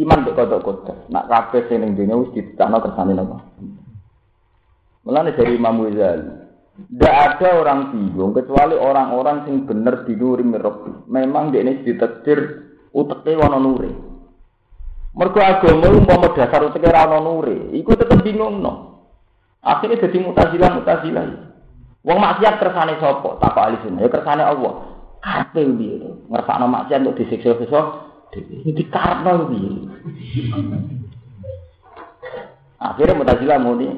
iman ke kodok-kodok. Nak kabeh sing ning dunya wis ditetapno kersane napa. Mulane dari Imam tidak ada orang bingung kecuali orang-orang yang benar di nuri mirrobi. Memang dia ini ditetir uteknya wana nuri. Mergo agama umpama dasar uteknya wana nuri, iku tetep bingung no. Akhirnya jadi mutazilah mutazilah. Wong maksiat kersane sapa? Tak ahli sunnah. Ya kersane Allah. Kape piye? Ngersakno maksiat untuk disiksa-siksa dhewe. Dikarepno piye? Akhirnya mutazilah muni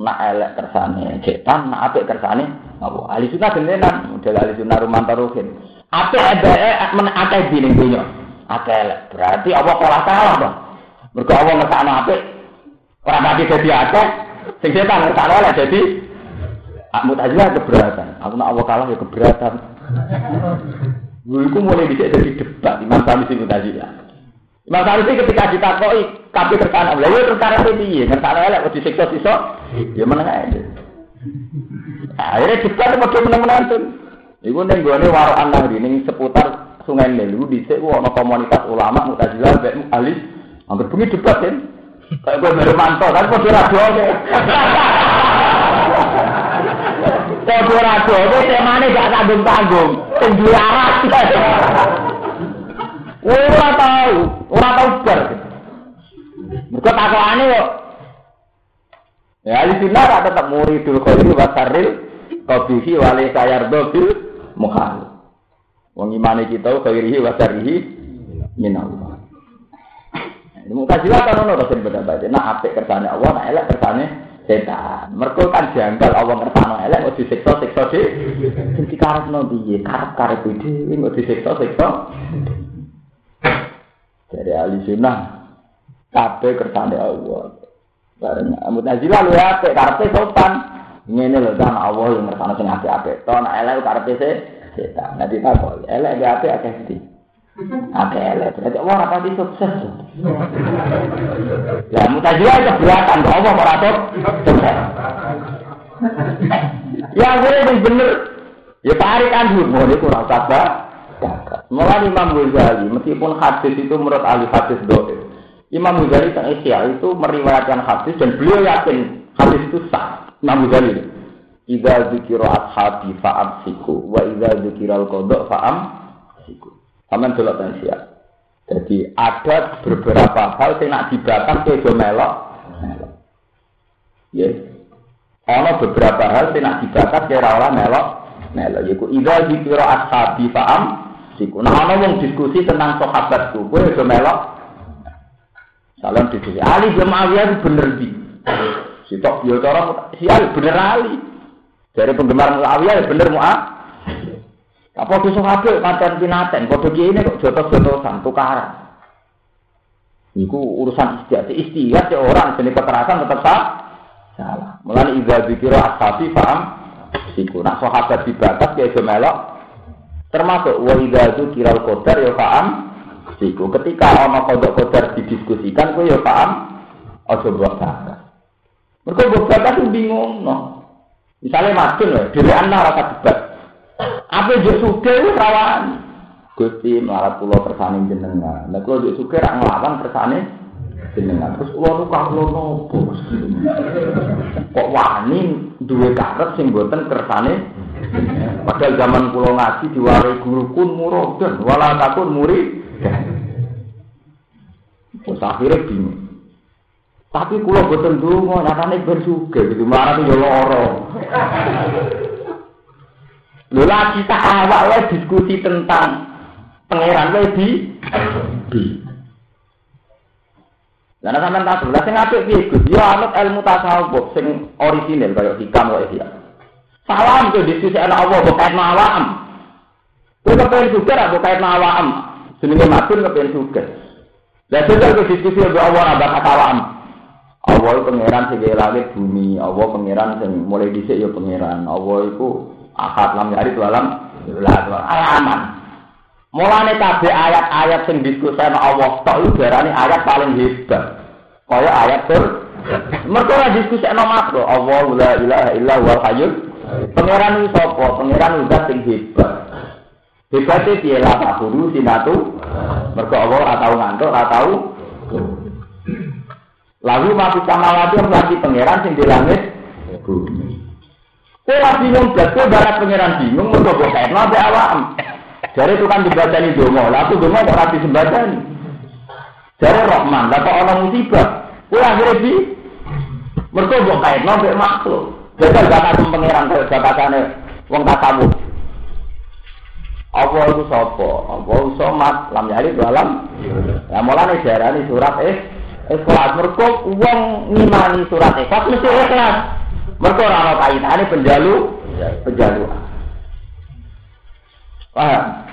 nak elek kersane setan, nak apik kersane Allah. Ahli sunnah gentenan, model ahli sunnah rumantar ruhin. Apik ada men akeh di ning dunya. Elek. Berarti Allah kalah salah, Bang. Mergo Allah ngersakno apik ora pati dadi akeh, Sing setan ngertakno lah jadi Mu'tazilah keberatan. Aku nak Allah kalah ya keberatan. Gue itu mulai bisa jadi debat Imam Sanusi Mu'tazilah. Imam Sanusi ketika kita koi kapi terkana, lah ya terkana itu piye? Ngertakno elek kok disiksa sisa, ya meneng aja. Akhirnya debat tuh. Iku ning gone warokan nang ning seputar Sungai Nilu dhisik ana komunitas ulama Mu'tazilah mek ahli hampir bengi debat kan. Kayak gue baru mantau, kan kok radio oke. Kok radio oke, temanya gak tanggung-tanggung. Tinggi arah. Ora tahu, ora tahu ber. Mereka takwane kok. Ya, ahli sunnah tak tetap muridul khairi wa sarril qabihi wa li sayardo bil muhal. Wong imane kita khairihi wa sarrihi minallah. Mutazilah kan ono dosen pendapat. Nah apik kersane Allah, nah elek kersane setan. Mergo kan janggal Allah ngersano elek kok disiksa siksa di. Sing dikarepno piye? Karep-karep dhewe kok disiksa siksa. Dari ahli sunnah kabeh kersane Allah. Bareng Mutazilah lu apik karepe sopan. Ngene lho kan Allah yang ngersano sing apik-apik. To nek elek karepe setan. Nah ditakoni, elek apik akeh sithik. Akeh elek, berarti Allah ora pati sukses. Ya mutajilah keberatan, kok Allah ora sukses. Ya gue yang bener. Ya tarik dulu, mau itu usah zakat. Mulai Imam Ghazali, meskipun hadis itu menurut ahli hadis doa, Imam Ghazali tentang Isya itu meriwayatkan hadis dan beliau yakin hadis itu sah. Imam Ghazali. Iza zikiro ashabi fa'am siku, wa iza zikiro al-kodok fa'am siku. Aman dulu Isya. Jadi ada beberapa hal yang nak dibakar ke melok. Ya. Ono beberapa hal yang nak dibakar ke ora melok. Melok. Yaitu idza zikira ashabi fa'am siku. Nah ono wong diskusi tentang sahabatku, kowe do melok. Salam diskusi. Ali bin Muawiyah bener di. Sitok yo cara si Ali bener Ali. Dari penggemar Muawiyah bener Muawiyah. Apa dosa kabeh pancen pinaten, padha kene kok jotos-jotosan tukaran. Iku urusan istiadat. Istiadat ya orang jenis kekerasan tetap sah. Salah. Mulai idza dzikira ashabi paham siku. Nak sahabat dibatas ya melok. Termasuk wa idza dzikira qadar ya paham siku. Ketika ana kodok qadar didiskusikan kuwi ya paham aja buat zakat. Mereka buat zakat bingung no. Misalnya madun ya, diri anak rasa debat. Apa yo suge rawan. Gusti melarat kula kersane jenengan. Nek kula yo suge rak nglawan kersane jenengan. Terus kula nu kula nopo? Kok wani duwe karet sing boten kersane Padahal zaman kula ngaji diwarai guru kun murodan, wala takun muri. Terus akhirnya bingung. Tapi kula boten donga, nyatane ben sugih gitu, marah yo lara. Lho lagi tak awak wae diskusi tentang pangeran wae di di. Lah nek sampean tak lha sing apik piye Gus? Ya anut ilmu tasawuf sing orisinil kaya hikam wae ya. Salam ke diskusi ana Allah kok kait awam. Kowe kepen juga ra kok kait awam. Jenenge matur kepen juga. Lah sing ke diskusi ambek Allah bakal awam. Allah pangeran sing langit bumi, Allah pangeran sing mulai dhisik ya pangeran. Allah iku akad lam yari itu alam alaman mulane kabeh ayat-ayat sing diskusen Allah tok iku darane ayat paling hebat. Kaya ayat tur mergo ora diskusen makro Allah la ilaha illa huwal hayyul. Pangeran iki sapa? Pangeran zat sing hebat. Hebatnya dia lah tak guru sinatu, mereka Allah ora tahu ngantuk, ora tahu. Lalu masih sama lagi lagi pangeran sing di langit bumi. Kowe bingung kowe barat pangeran bingung mergo kok kaitno ambek awam. Jare itu kan dibacani donga, lah aku donga kok ora disembadani. Jare Rahman, lah kok musibah. Kowe akhire di mergo kok kaitno ambek makhluk. Jajal bakat pangeran kaya bakatane wong tasawuf. Allah itu sapa? Allah somat lam yali dalam. Lah mulane diarani surat eh ikhlas mergo wong ngimani surat ikhlas mesti ikhlas. Mereka orang kaitannya penjalu, penjalu. Paham?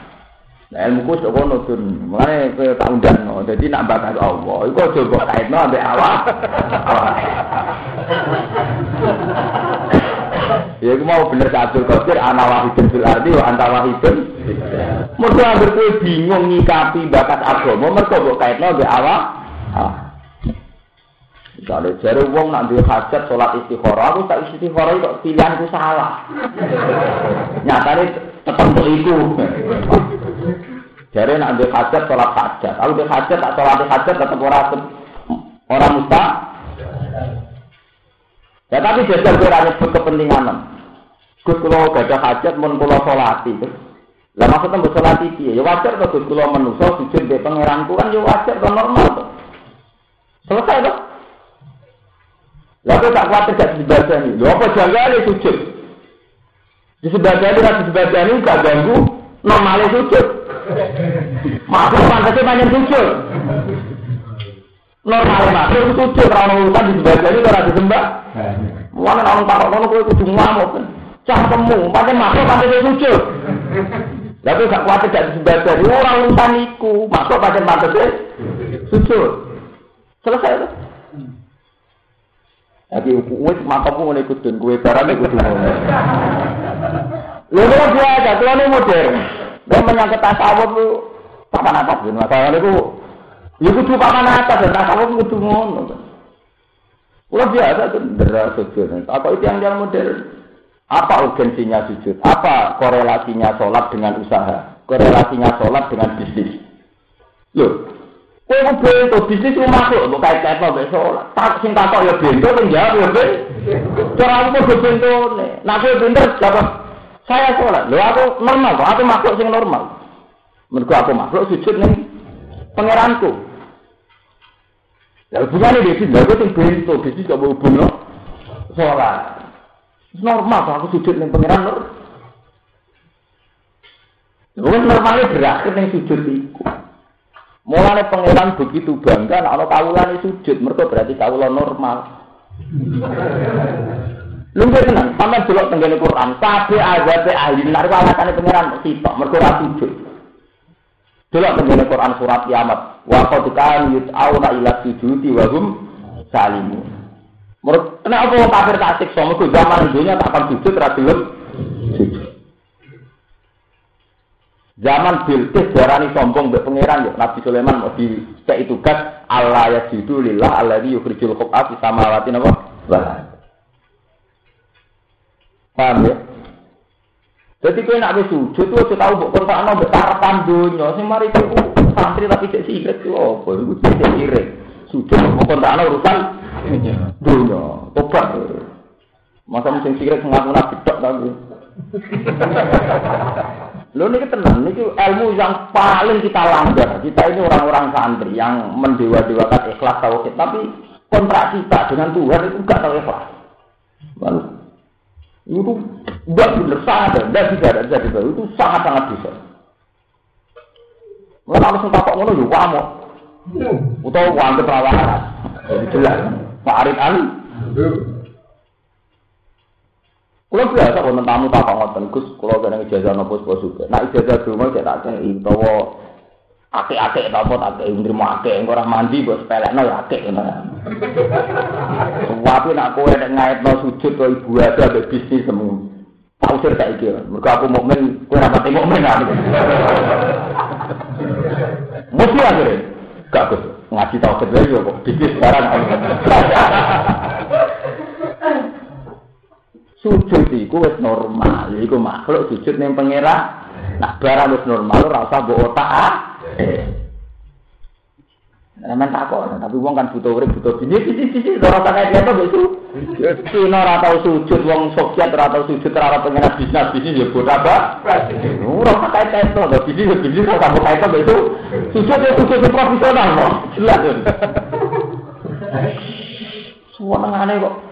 Nah, ilmu ku sok ngono tun. Mulane kowe tak undang. Dadi nak bakas Allah, iku aja mbok kaitno ambek awak. Ya iku mau bener Abdul Qadir ana wahidun fil ardi wa anta wahidun. Mergo anggere bingung nyikapi bakat agama, mergo mbok kaitno ambek awak. Misalnya jari wong nak duwe hajat sholat istikharah, aku tak istikharah kok pilihanku salah. Nyatane tetep iku. Jari nak duwe hajat sholat hajat, aku duwe hajat tak sholat hajat tetep ora ora musta. Ya tapi kowe ora nyebut kepentingan. Gus kula gak ada hajat mun kula sholati. Lah maksudnya mbok sholat iki ya wajar to Gus kula menungso sujud be pangeranku kan ya wajar to normal to. Selesai to. Lalu tak kuat tidak dibaca ini. Lalu apa janggal sujud? Di sebelah ini, gak ganggu normalnya sujud. Makhluk pantasnya banyak sujud. Normalnya makhluk sujud. Kalau urusan ini kalau disembah. Mana orang taruh kalau kau kudu ngamuk. Cah temu, pantai makhluk pantasnya sujud. Lalu gak kuat tidak di sebelah ini. Orang urusan iku. Makhluk pantai pantasnya sujud. Selesai itu. Tapi wis matamu ngene den kowe barang kudu ngono. Lha kok biasa, kelane modern. Dan menyangkut tasawuf lu papan atas ben masalah niku. Ya kudu papan atas dan tasawuf kudu ngono. Kulo biasa tuh deras sujud. Apa itu yang yang modern? Apa urgensinya sujud? Apa korelasinya sholat dengan usaha? korelasinya sholat dengan bisnis. Loh, kowe ku bento bisnis ku masuk kok kait-kait mbek sholat. Tak sing takok ya bento sing ya ben. Cara aku kudu bentone. Nah kowe pinter dapat saya sholat. Lho aku normal kok, aku makhluk sing normal. Mergo aku makhluk sujud ning pangeranku. Ya hubungannya bisnis, lha sing bento bisnis kok hubung no? sholat. Normal kok aku sujud ning pangeran. Wes normalnya berakhir ning sujud iku. Mulane pangeran begitu bangga nek ana kawulane sujud, mergo berarti kawula normal. Lungguh tenan, sampeyan delok tenggene Quran, kabeh azabe ahli neraka alasane pangeran sitok, mergo ora sujud. Delok tenggene Quran surat Kiamat, wa qad kan yut'auna ila sujudi wa hum salimun. Menurut kenapa wong kafir tak siksa, mergo zaman dunia tak akan sujud ora gelem sujud. Zaman Bilqis darani sombong mbek pangeran ya Nabi Sulaiman mau dicek tugas Allah ya jidu lillah alladzi yukhrijul khab'a fi samawati napa? Paham ya? Jadi kowe nak wis sujud tuh tau mbok kontakno mbek karepan donya sing mari iku santri tapi cek sirik ku apa iku cek sirik. Sujud mbok kontakno urusan donya. Tobat. Masa sing sirik ngaku nabi tok ta Lo ini tenang, ini ilmu yang paling kita langgar. Kita ini orang-orang santri yang mendewa-dewakan ikhlas tauhid, tapi kontrak kita dengan Tuhan itu enggak tahu ikhlas. Lalu itu enggak benar sangat enggak bisa ada bisa bisa itu sangat sangat bisa. Lalu harus takut ngono yo kamu. Utawa wanita perawanan. Jadi jelas. Pak Arif Ali. Kulo biasa wonten tamu tak ngoten Gus, kulo kene ijazah nopo bos juga. Nak ijazah dulu cek tak kei utawa akeh-akeh ta apa tak kei nrimo akeh engko ora mandi kok sepelekno ya akeh ngono. Wapi nak kowe nek ngaitno sujud kok ibu ada ambek bisnis semu. Tak usir tak iki. Mergo aku mukmin, kowe ora pati mukmin aku. Mesti akhirnya. Gak Gus, ngaji tau lagi kok bisnis barang. Sujud iku wis normal iku makhluk sujud ning pangeran nah barang wis normal ora usah mbok otak ah Nah, takut, tapi wong kan butuh urip, butuh bini, bini, bini, ora tak kaya apa itu. Cina ora tau sujud, wong Soviet ora sujud, ora tau pengen bisnis, bisnis ya buat apa? Ora tak kaya itu, ada bisnis, ya bisnis, ora tau kaya itu. Sujud ya sujud ya profesional, kok. Jelas. Semua nengane kok.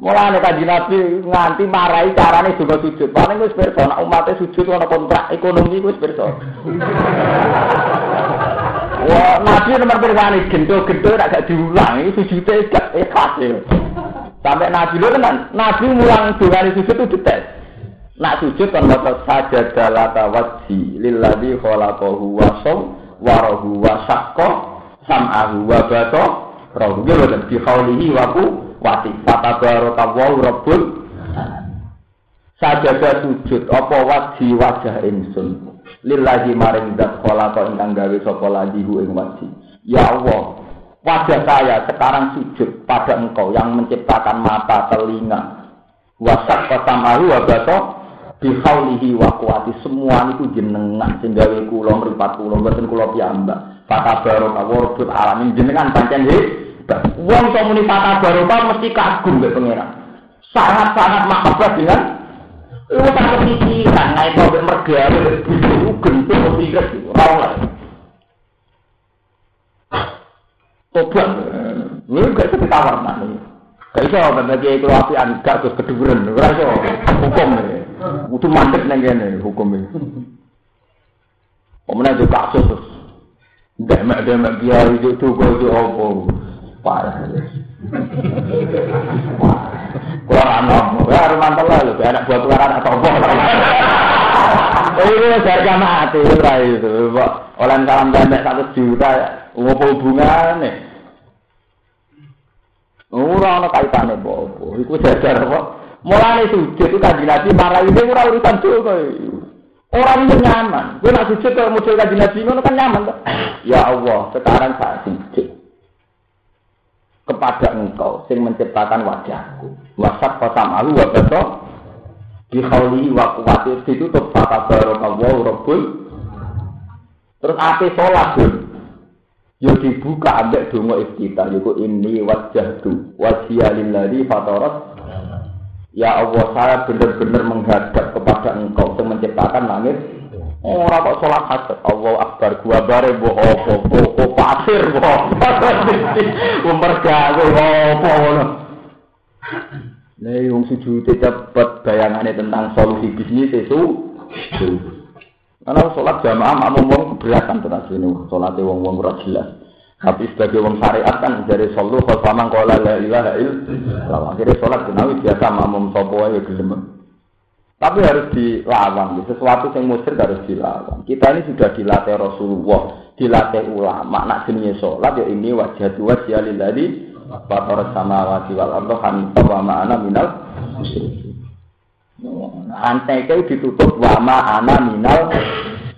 Mulane kanjeng Nabi nganti marahi carane juga sujud. Paling wis pirsa nek umate sujud ana kontrak ekonomi wis pirsa. Wah, Nabi nomor gento-gento nek gak diulang iki sujude gak ikhlas ya. Sampai Nabi lo tenan, Nabi mulang dongane sujud itu detek. Nak sujud kan maca sajada dalata wajhi lilladzi khalaqahu wa saw warahu wa saqqa sam'ahu wa roh nggih boten bi khaulihi wa ku wati. Fatabarakallahu rabbul sajada sujud apa wajhi wajah insun? Lillahi maring zat khalaqa ingkang gawe sapa lajihu ing ya Allah wajah saya sekarang sujud pada engkau yang menciptakan mata telinga. Wasak pasamahu wa bato bihaulihi wa kuwati. Semua itu jenengan sing gawe kula mripat kula. Mboten kula piyambak Fata barokah warbut alamin jenengan pancen hebat. Wong kok muni fata barokah mesti kagum mbek pangeran. Sangat-sangat mahabbah dengan Lu tak kepikiran, naik mobil mergawe, itu gentuk, mesti kres, rawat. Tobat, lu gak bisa ditawar, nah. Gak bisa, bagi itu api gak terus keduburan, gak hukum nih. Itu mantep nih, hukum ini. Pemenang juga kasus, Demek-demek kiai itu tuku itu apa? Parah. Kalau anak, ya rumah telah lu, anak buat tukaran atau apa? Ini harga mati, itu, Pak. Orang kalam demek satu juta, apa hubungannya? Ora ana kaitane apa-apa. Iku jajar apa? Mulane sujud itu kanjeng Nabi marah ini ora urusan dosa. Orang itu nyaman. Gue nak sujud kalau muncul kaji nabi itu kan nyaman. Tuh. Ya Allah, sekarang saya sujud kepada engkau sing menciptakan wajahku. Wasak kota malu wa beto Di khawli wa kuwati ditutup fata barokallahu rabbul. Terus ape sholat dun. Yo dibuka ambek donga iftitah yiku ini wajjahtu wajhiya lillazi fatarat Ya Allah saya benar-benar menghadap kepada engkau yang menciptakan langit Oh, kok salat hajat. Allah akbar gua bare mbok apa kok pasir mbok. Umpergawe apa ngono. Nek wong sujud cepet bayangane tentang solusi bisnis itu. Karena sholat jamaah makmum wong keberatan terus ini sholatnya wong wong ora jelas. Tapi sebagai wong syariat kan dari solu sama kalau la ilaha illallah. Akhirnya sholat kenawi biasa makmum sopo aja gelem. Tapi harus dilawan, sesuatu yang musir harus dilawan. Kita ini sudah dilatih Rasulullah, dilatih ulama. Nak jenis sholat ya ini wajah dua sialil tadi. Bapak sama wajib wal Allah hanifah wa ma'ana minal Antai kau ditutup wa ma'ana minal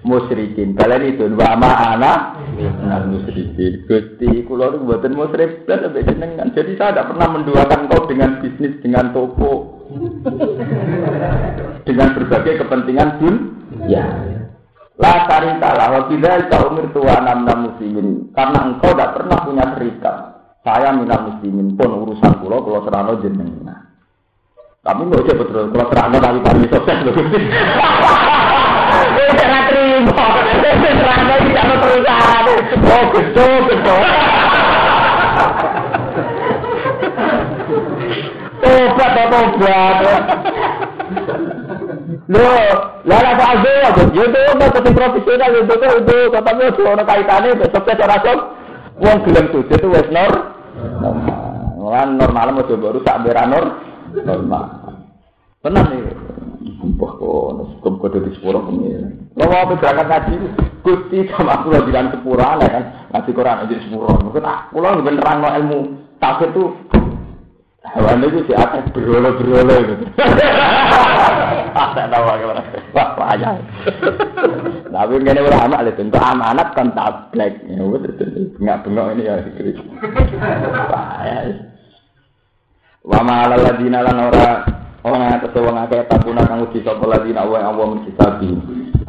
musyrikin. Kalian itu wa ma'ana minal musyrikin. Gusti, kulo itu buatan musyrik. Dan lebih jenengan. Jadi saya tidak pernah menduakan kau dengan bisnis, dengan toko, dengan berbagai kepentingan pun ya. La tarika la wa bidzalika umirtu wa anam muslimin. Karena engkau tidak pernah punya serikat saya minal muslimin pun urusan kula kula serano jenengan. Tapi nggak usah betul kalau serano tapi kami sukses loh Saya. Oh. Tobat tobat. Ya, ya profesional itu itu itu katanya ono kaitannya besok ke cara sok. Wong gelem tuh itu wes nor. Normal, normal mau coba rusak beranor normal. Tenang nih. Sumpah kok, hukum kode di sepuro pengiran. Lo mau apa berangkat ngaji? Gusti sama aku lagi bilang sepuro aneh kan. Ngaji Quran aja sepuro. Mungkin aku lo beneran no ilmu. Tapi tuh Hewan itu si atas berolo-berolo gitu. Ada nama gimana? Wah, payah. Tapi ini ulama itu untuk amanat kan tablek. Ya betul bengak-bengok ini ya dikritik. Payah. Wa ma ala ladina lan ora Orang yang tetap mengakai takuna kamu di sopo lagi nak uang awam di sabi.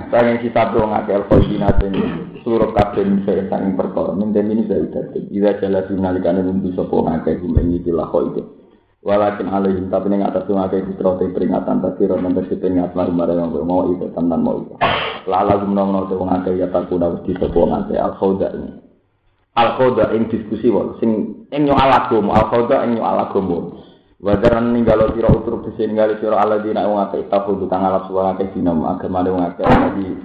Saya yang kita tuh mengakai alkohina ini suruh kapten saya saking perkol. Minta ini saya tidak tahu. Ida jelas dinalikan dan di sopo mengakai iki ini di itu. Walakin alaihim tapi ning atas tuh mengakai di peringatan tapi roh nanti si peringatan lalu mereka yang mau itu tanpa mau itu. Lala gue menang nol tuh mengakai ya takuna di sopo al-qauda. ini. Alkohida ini diskusi wal sing enyo alagomo alkohida enyo alagomo. Wadaran ninggalo sira utur dise ninggali sira aladina wong akeh tafudu kang alap wong akeh dinam agama wong akeh di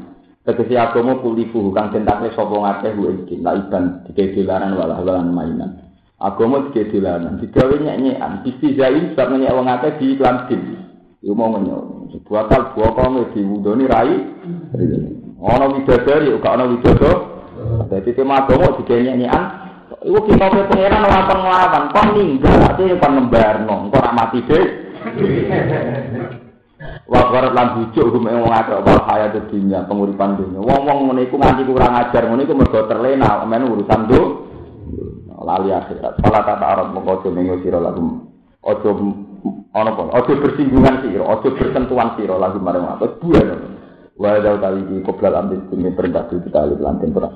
tegese agama kulifu kang tentakne sapa akeh ku iki laiban dikedilaran walah walan mainan. Agama tiga dilanan, digawe nyek-nyekan, istizai sebab nyek wong akeh di iklan din. Iku mau sebuah kal buah kong diwudoni rai. Ono widadari, gak ono widadari. Jadi tema agama tiga nyek-nyekan. Iku kita ke pangeran ora kon nglawan, kon ninggal ate kon nembarno, engko ora mati deh. Wa qarat lan bujuk hukum wong akeh wal hayat dunya, penguripan dunya. Wong-wong ngene iku nganti kurang ajar, ngene iku mergo terlena men urusan dunya. lali akhirat. Salah kata Arab mengko aja mengo sira lagu. Aja ana apa? Aja bersinggungan sira, aja bersentuhan sira lagu marang apa. Buan. Wa kali iki qoblal ambil demi perintah kita lantin perang.